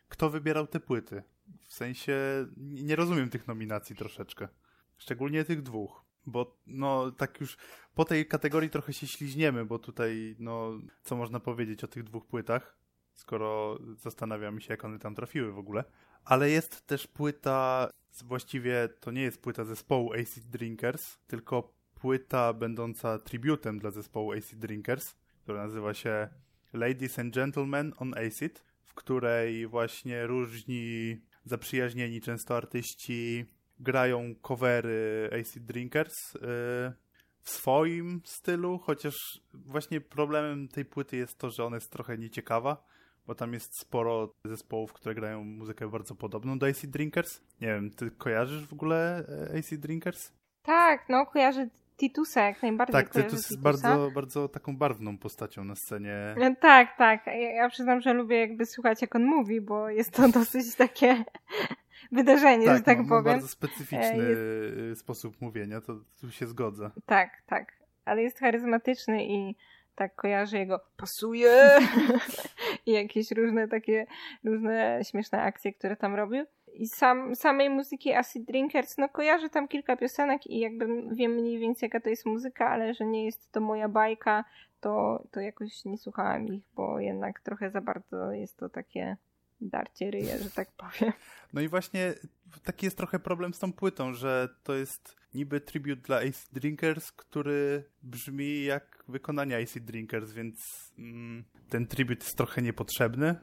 Kto wybierał te płyty? W sensie nie rozumiem tych nominacji troszeczkę. Szczególnie tych dwóch. Bo no tak już po tej kategorii trochę się śliźniemy, bo tutaj no co można powiedzieć o tych dwóch płytach, skoro zastanawiamy się jak one tam trafiły w ogóle ale jest też płyta, właściwie to nie jest płyta zespołu Acid Drinkers, tylko płyta będąca tributem dla zespołu Acid Drinkers, która nazywa się Ladies and Gentlemen on Acid, w której właśnie różni zaprzyjaźnieni często artyści grają covery Acid Drinkers yy, w swoim stylu, chociaż właśnie problemem tej płyty jest to, że ona jest trochę nieciekawa bo tam jest sporo zespołów, które grają muzykę bardzo podobną do AC Drinkers. Nie wiem, ty kojarzysz w ogóle e, AC Drinkers? Tak, no kojarzę Titusa jak najbardziej. Tak, Titus jest bardzo, bardzo taką barwną postacią na scenie. No, tak, tak. Ja, ja, przyznam, że lubię jakby słuchać jak on mówi, bo jest to [LAUGHS] dosyć takie [LAUGHS] wydarzenie, tak, że tak ma, powiem. Ma bardzo specyficzny jest... sposób mówienia, to tu się zgodzę. Tak, tak. Ale jest charyzmatyczny i tak kojarzę jego pasuje [LAUGHS] i jakieś różne takie, różne śmieszne akcje, które tam robił. I sam, samej muzyki Acid Drinkers, no kojarzę tam kilka piosenek i jakby wiem mniej więcej jaka to jest muzyka, ale że nie jest to moja bajka, to, to jakoś nie słuchałam ich, bo jednak trochę za bardzo jest to takie darcie ryje, że tak powiem. No i właśnie taki jest trochę problem z tą płytą, że to jest niby tribute dla Acid Drinkers, który brzmi jak wykonanie Acid Drinkers, więc mm, ten tribute jest trochę niepotrzebny.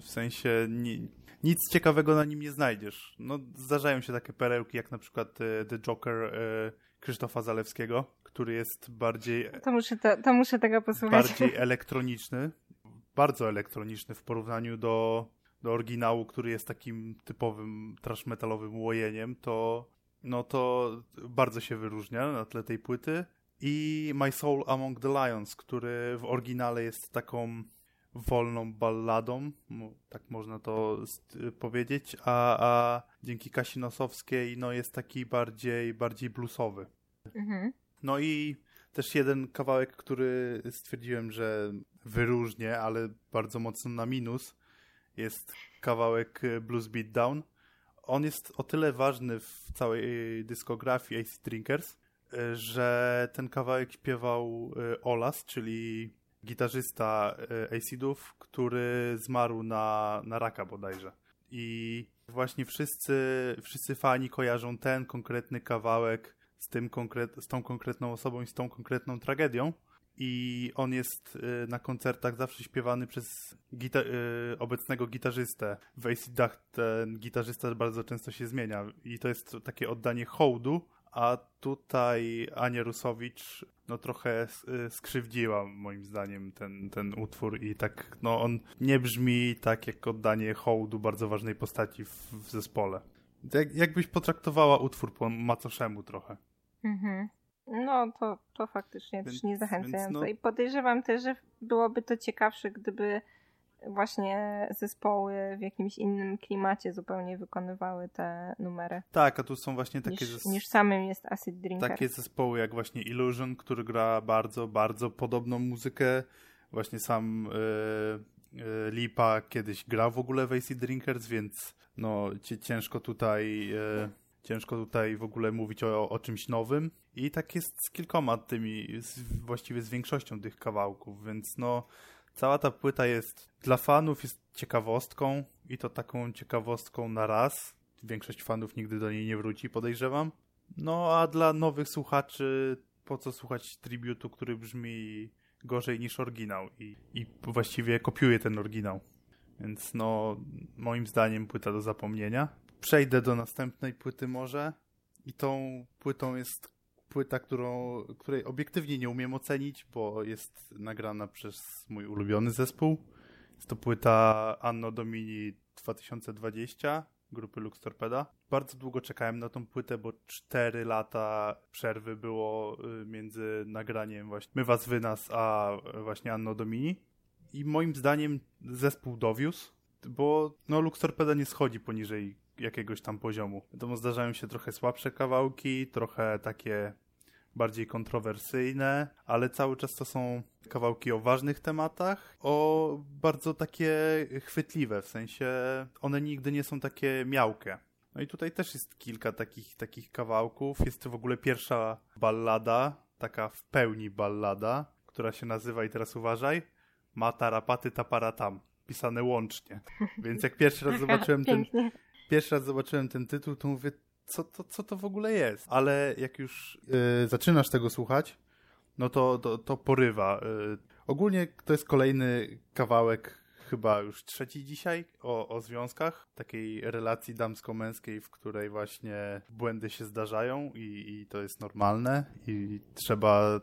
W sensie ni nic ciekawego na nim nie znajdziesz. No, zdarzają się takie perełki, jak na przykład e, The Joker e, Krzysztofa Zalewskiego, który jest bardziej... To muszę, to, to muszę tego posłuchać. Bardziej [LAUGHS] elektroniczny. Bardzo elektroniczny w porównaniu do, do oryginału, który jest takim typowym trash metalowym łojeniem, to no to bardzo się wyróżnia na tle tej płyty. I My Soul Among the Lions, który w oryginale jest taką wolną balladą, tak można to powiedzieć, a, a dzięki Kasi Nosowskiej no jest taki bardziej, bardziej bluesowy. Mhm. No i też jeden kawałek, który stwierdziłem, że wyróżnię, ale bardzo mocno na minus, jest kawałek Blues Beatdown, on jest o tyle ważny w całej dyskografii AC Drinkers, e, że ten kawałek śpiewał e, Olas, czyli gitarzysta e, Acidów, który zmarł na, na raka bodajże. I właśnie wszyscy, wszyscy fani kojarzą ten konkretny kawałek z, tym konkret, z tą konkretną osobą i z tą konkretną tragedią. I on jest y, na koncertach zawsze śpiewany przez gita y, obecnego gitarzystę. W Acidach ten gitarzysta bardzo często się zmienia i to jest takie oddanie hołdu, a tutaj Ania Rusowicz no trochę y, skrzywdziła moim zdaniem ten, ten utwór i tak no on nie brzmi tak jak oddanie hołdu bardzo ważnej postaci w, w zespole. Jak, jakbyś potraktowała utwór po macoszemu trochę. Mhm. No, to, to faktycznie też nie zachęcające. No... I podejrzewam też, że byłoby to ciekawsze, gdyby właśnie zespoły w jakimś innym klimacie zupełnie wykonywały te numery. Tak, a tu są właśnie takie... Niż, niż samym jest Acid Drinker. Takie zespoły jak właśnie Illusion, który gra bardzo, bardzo podobną muzykę. Właśnie sam yy, yy, Lipa kiedyś grał w ogóle w Acid Drinkers, więc no ciężko tutaj... Yy, ciężko tutaj w ogóle mówić o, o czymś nowym. I tak jest z kilkoma tymi, z, właściwie z większością tych kawałków, więc no cała ta płyta jest dla fanów jest ciekawostką i to taką ciekawostką na raz. Większość fanów nigdy do niej nie wróci, podejrzewam. No a dla nowych słuchaczy po co słuchać tributu, który brzmi gorzej niż oryginał i, i właściwie kopiuje ten oryginał. Więc no, moim zdaniem płyta do zapomnienia. Przejdę do następnej płyty może. I tą płytą jest płyta, którą, której obiektywnie nie umiem ocenić, bo jest nagrana przez mój ulubiony zespół. Jest to płyta Anno Domini 2020 grupy Lux Torpeda. Bardzo długo czekałem na tą płytę, bo 4 lata przerwy było y, między nagraniem właśnie My Was Wy Nas, a właśnie Anno Domini. I moim zdaniem zespół dowiózł, bo no, Lux Torpeda nie schodzi poniżej jakiegoś tam poziomu. Wiadomo, zdarzają się trochę słabsze kawałki, trochę takie bardziej kontrowersyjne, ale cały czas to są kawałki o ważnych tematach, o bardzo takie chwytliwe, w sensie one nigdy nie są takie miałkie. No i tutaj też jest kilka takich, takich kawałków. Jest to w ogóle pierwsza ballada, taka w pełni ballada, która się nazywa, i teraz uważaj, Mata Rapaty Taparatam, pisane łącznie. Więc jak pierwszy raz [LAUGHS] zobaczyłem ten, pierwszy raz zobaczyłem ten tytuł, to mówię, co to, co to w ogóle jest. Ale jak już yy, zaczynasz tego słuchać, no to, to, to porywa. Yy, ogólnie to jest kolejny kawałek, chyba już trzeci dzisiaj, o, o związkach. Takiej relacji damsko-męskiej, w której właśnie błędy się zdarzają i, i to jest normalne i trzeba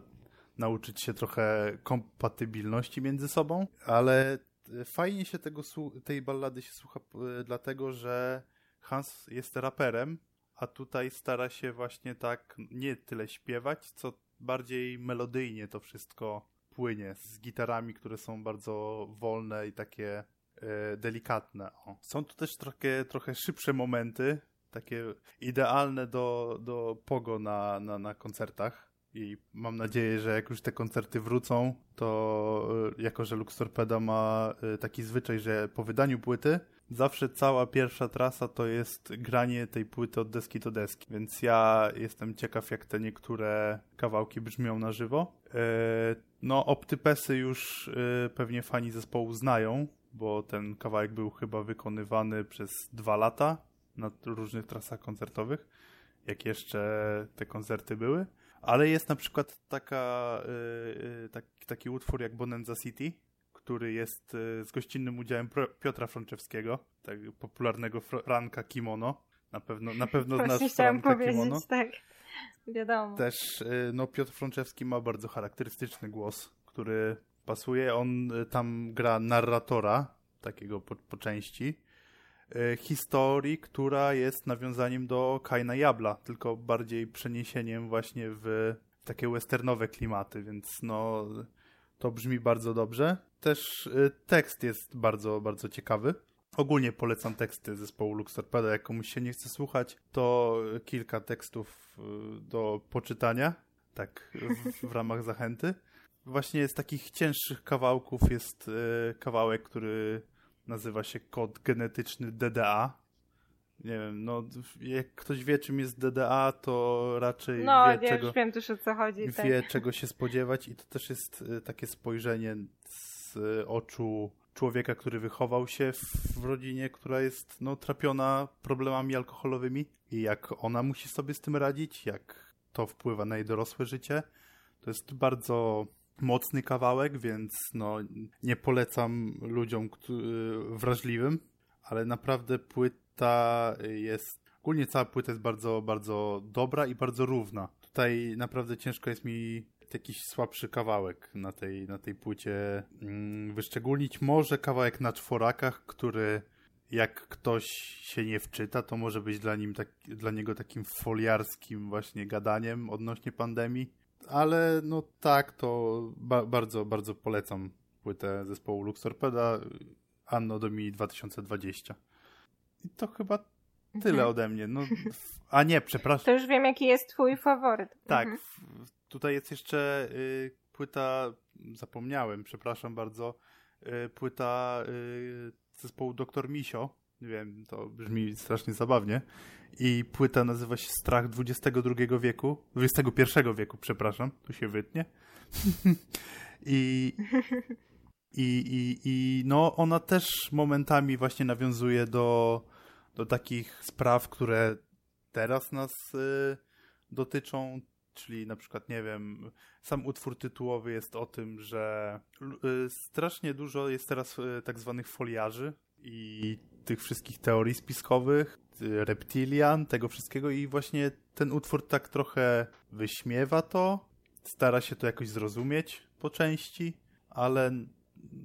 nauczyć się trochę kompatybilności między sobą, ale fajnie się tego, tej ballady się słucha dlatego, że Hans jest raperem a tutaj stara się właśnie tak nie tyle śpiewać, co bardziej melodyjnie to wszystko płynie z gitarami, które są bardzo wolne i takie e, delikatne. O. Są tu też trochę, trochę szybsze momenty, takie idealne do, do pogo na, na, na koncertach. I mam nadzieję, że jak już te koncerty wrócą, to e, jako, że Lux Torpeda ma e, taki zwyczaj, że po wydaniu płyty zawsze cała pierwsza trasa to jest granie tej płyty od deski do deski, więc ja jestem ciekaw, jak te niektóre kawałki brzmią na żywo. E, no, Optypesy już pewnie fani zespołu znają, bo ten kawałek był chyba wykonywany przez dwa lata na różnych trasach koncertowych, jak jeszcze te koncerty były. Ale jest na przykład taka, e, taki utwór jak Bonanza City, który jest e, z gościnnym udziałem Piotra Frączewskiego, tak popularnego Franka Kimono. Na pewno, na pewno znasz Franka Kimono. tak. Wiadomo. Też e, no, Piotr Frączewski ma bardzo charakterystyczny głos, który pasuje. On e, tam gra narratora, takiego po, po części, historii, która jest nawiązaniem do Kaina Jabla, tylko bardziej przeniesieniem właśnie w takie westernowe klimaty, więc no to brzmi bardzo dobrze. Też y, tekst jest bardzo, bardzo ciekawy. Ogólnie polecam teksty zespołu Lux Torpedo. Jak komuś się nie chce słuchać, to kilka tekstów y, do poczytania, tak w, w ramach zachęty. Właśnie z takich cięższych kawałków jest kawałek, który nazywa się kod genetyczny DDA. Nie wiem, no jak ktoś wie czym jest DDA, to raczej no, wie, ja czego, wiem też o co chodzi. Wie tak. czego się spodziewać i to też jest takie spojrzenie z oczu człowieka, który wychował się w rodzinie, która jest no, trapiona problemami alkoholowymi i jak ona musi sobie z tym radzić, jak to wpływa na jej dorosłe życie. To jest bardzo mocny kawałek, więc no, nie polecam ludziom wrażliwym, ale naprawdę płyta jest, ogólnie cała płyta jest bardzo, bardzo dobra i bardzo równa. Tutaj naprawdę ciężko jest mi jakiś słabszy kawałek na tej, na tej płycie mm, wyszczególnić. Może kawałek na czworakach, który jak ktoś się nie wczyta, to może być dla, nim tak, dla niego takim foliarskim właśnie gadaniem odnośnie pandemii. Ale no tak, to ba bardzo, bardzo polecam płytę zespołu Lux Torpeda Anno Domini 2020. I to chyba tyle mhm. ode mnie. No, a nie, przepraszam. To już wiem, jaki jest twój faworyt. Tak, mhm. tutaj jest jeszcze y, płyta, zapomniałem, przepraszam bardzo, y, płyta y, zespołu Doktor Misio. Wiem, to brzmi strasznie zabawnie. I płyta nazywa się Strach XXI wieku, XXI wieku, przepraszam, tu się wytnie. [LAUGHS] I, i, i, I no, ona też momentami właśnie nawiązuje do, do takich spraw, które teraz nas y, dotyczą, czyli na przykład, nie wiem, sam utwór tytułowy jest o tym, że y, strasznie dużo jest teraz y, tak zwanych foliarzy i tych wszystkich teorii spiskowych, y, reptilian, tego wszystkiego i właśnie ten utwór tak trochę wyśmiewa to, stara się to jakoś zrozumieć po części, ale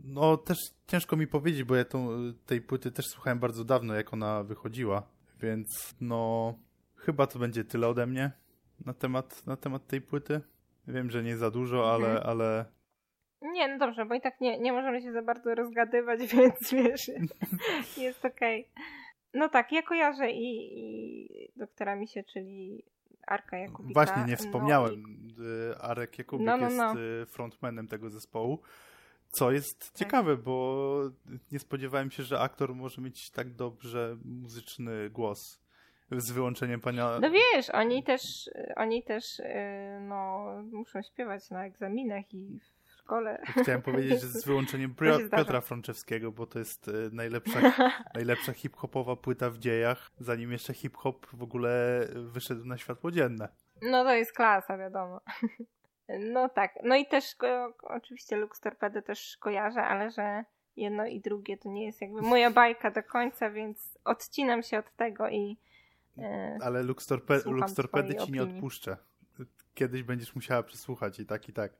no też ciężko mi powiedzieć, bo ja tą, tej płyty też słuchałem bardzo dawno, jak ona wychodziła, więc no chyba to będzie tyle ode mnie na temat, na temat tej płyty. Wiem, że nie za dużo, ale, mhm. ale nie, no dobrze, bo i tak nie, nie możemy się za bardzo rozgadywać, [LAUGHS] więc wiesz, jest okej. Okay. No tak, ja kojarzę i, i doktora Misie, czyli Arka Jakubika. Właśnie, nie wspomniałem. No i... Arek Jakubik no, no, no. jest y, frontmanem tego zespołu. Co jest tak. ciekawe, bo nie spodziewałem się, że aktor może mieć tak dobrze muzyczny głos z wyłączeniem pana. No wiesz, oni też, oni też y, no, muszą śpiewać na egzaminach i szkole. Chciałem powiedzieć, że z [LAUGHS] wyłączeniem Piotra Frączewskiego, bo to jest e, najlepsza, [LAUGHS] najlepsza hip-hopowa płyta w dziejach, zanim jeszcze hip-hop w ogóle wyszedł na światło dzienne. No to jest klasa, wiadomo. [LAUGHS] No tak. No i też oczywiście Lux Torpedo też kojarzę, ale że jedno i drugie to nie jest jakby moja bajka do końca, więc odcinam się od tego i. E, ale Lux, Torpe Lux Torpedy ci opinii. nie odpuszczę. Kiedyś będziesz musiała przesłuchać i tak, i tak.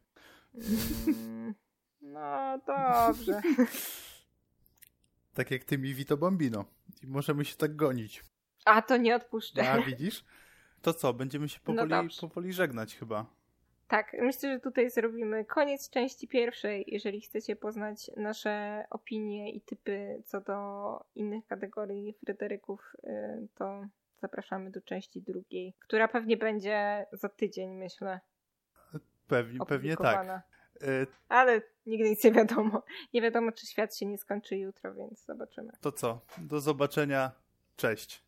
Mm, no dobrze. tak jak ty mi Vito Bambino. I możemy się tak gonić. A to nie odpuszczę. A widzisz? To co, będziemy się powoli, no powoli żegnać chyba. Tak, myślę, że tutaj zrobimy koniec części pierwszej. Jeżeli chcecie poznać nasze opinie i typy co do innych kategorii Fryderyków, y, to zapraszamy do części drugiej, która pewnie będzie za tydzień, myślę. Pewnie, pewnie tak. E, Ale nigdy nic nie wiadomo. Nie wiadomo, czy świat się nie skończy jutro, więc zobaczymy. To co? Do zobaczenia. Cześć.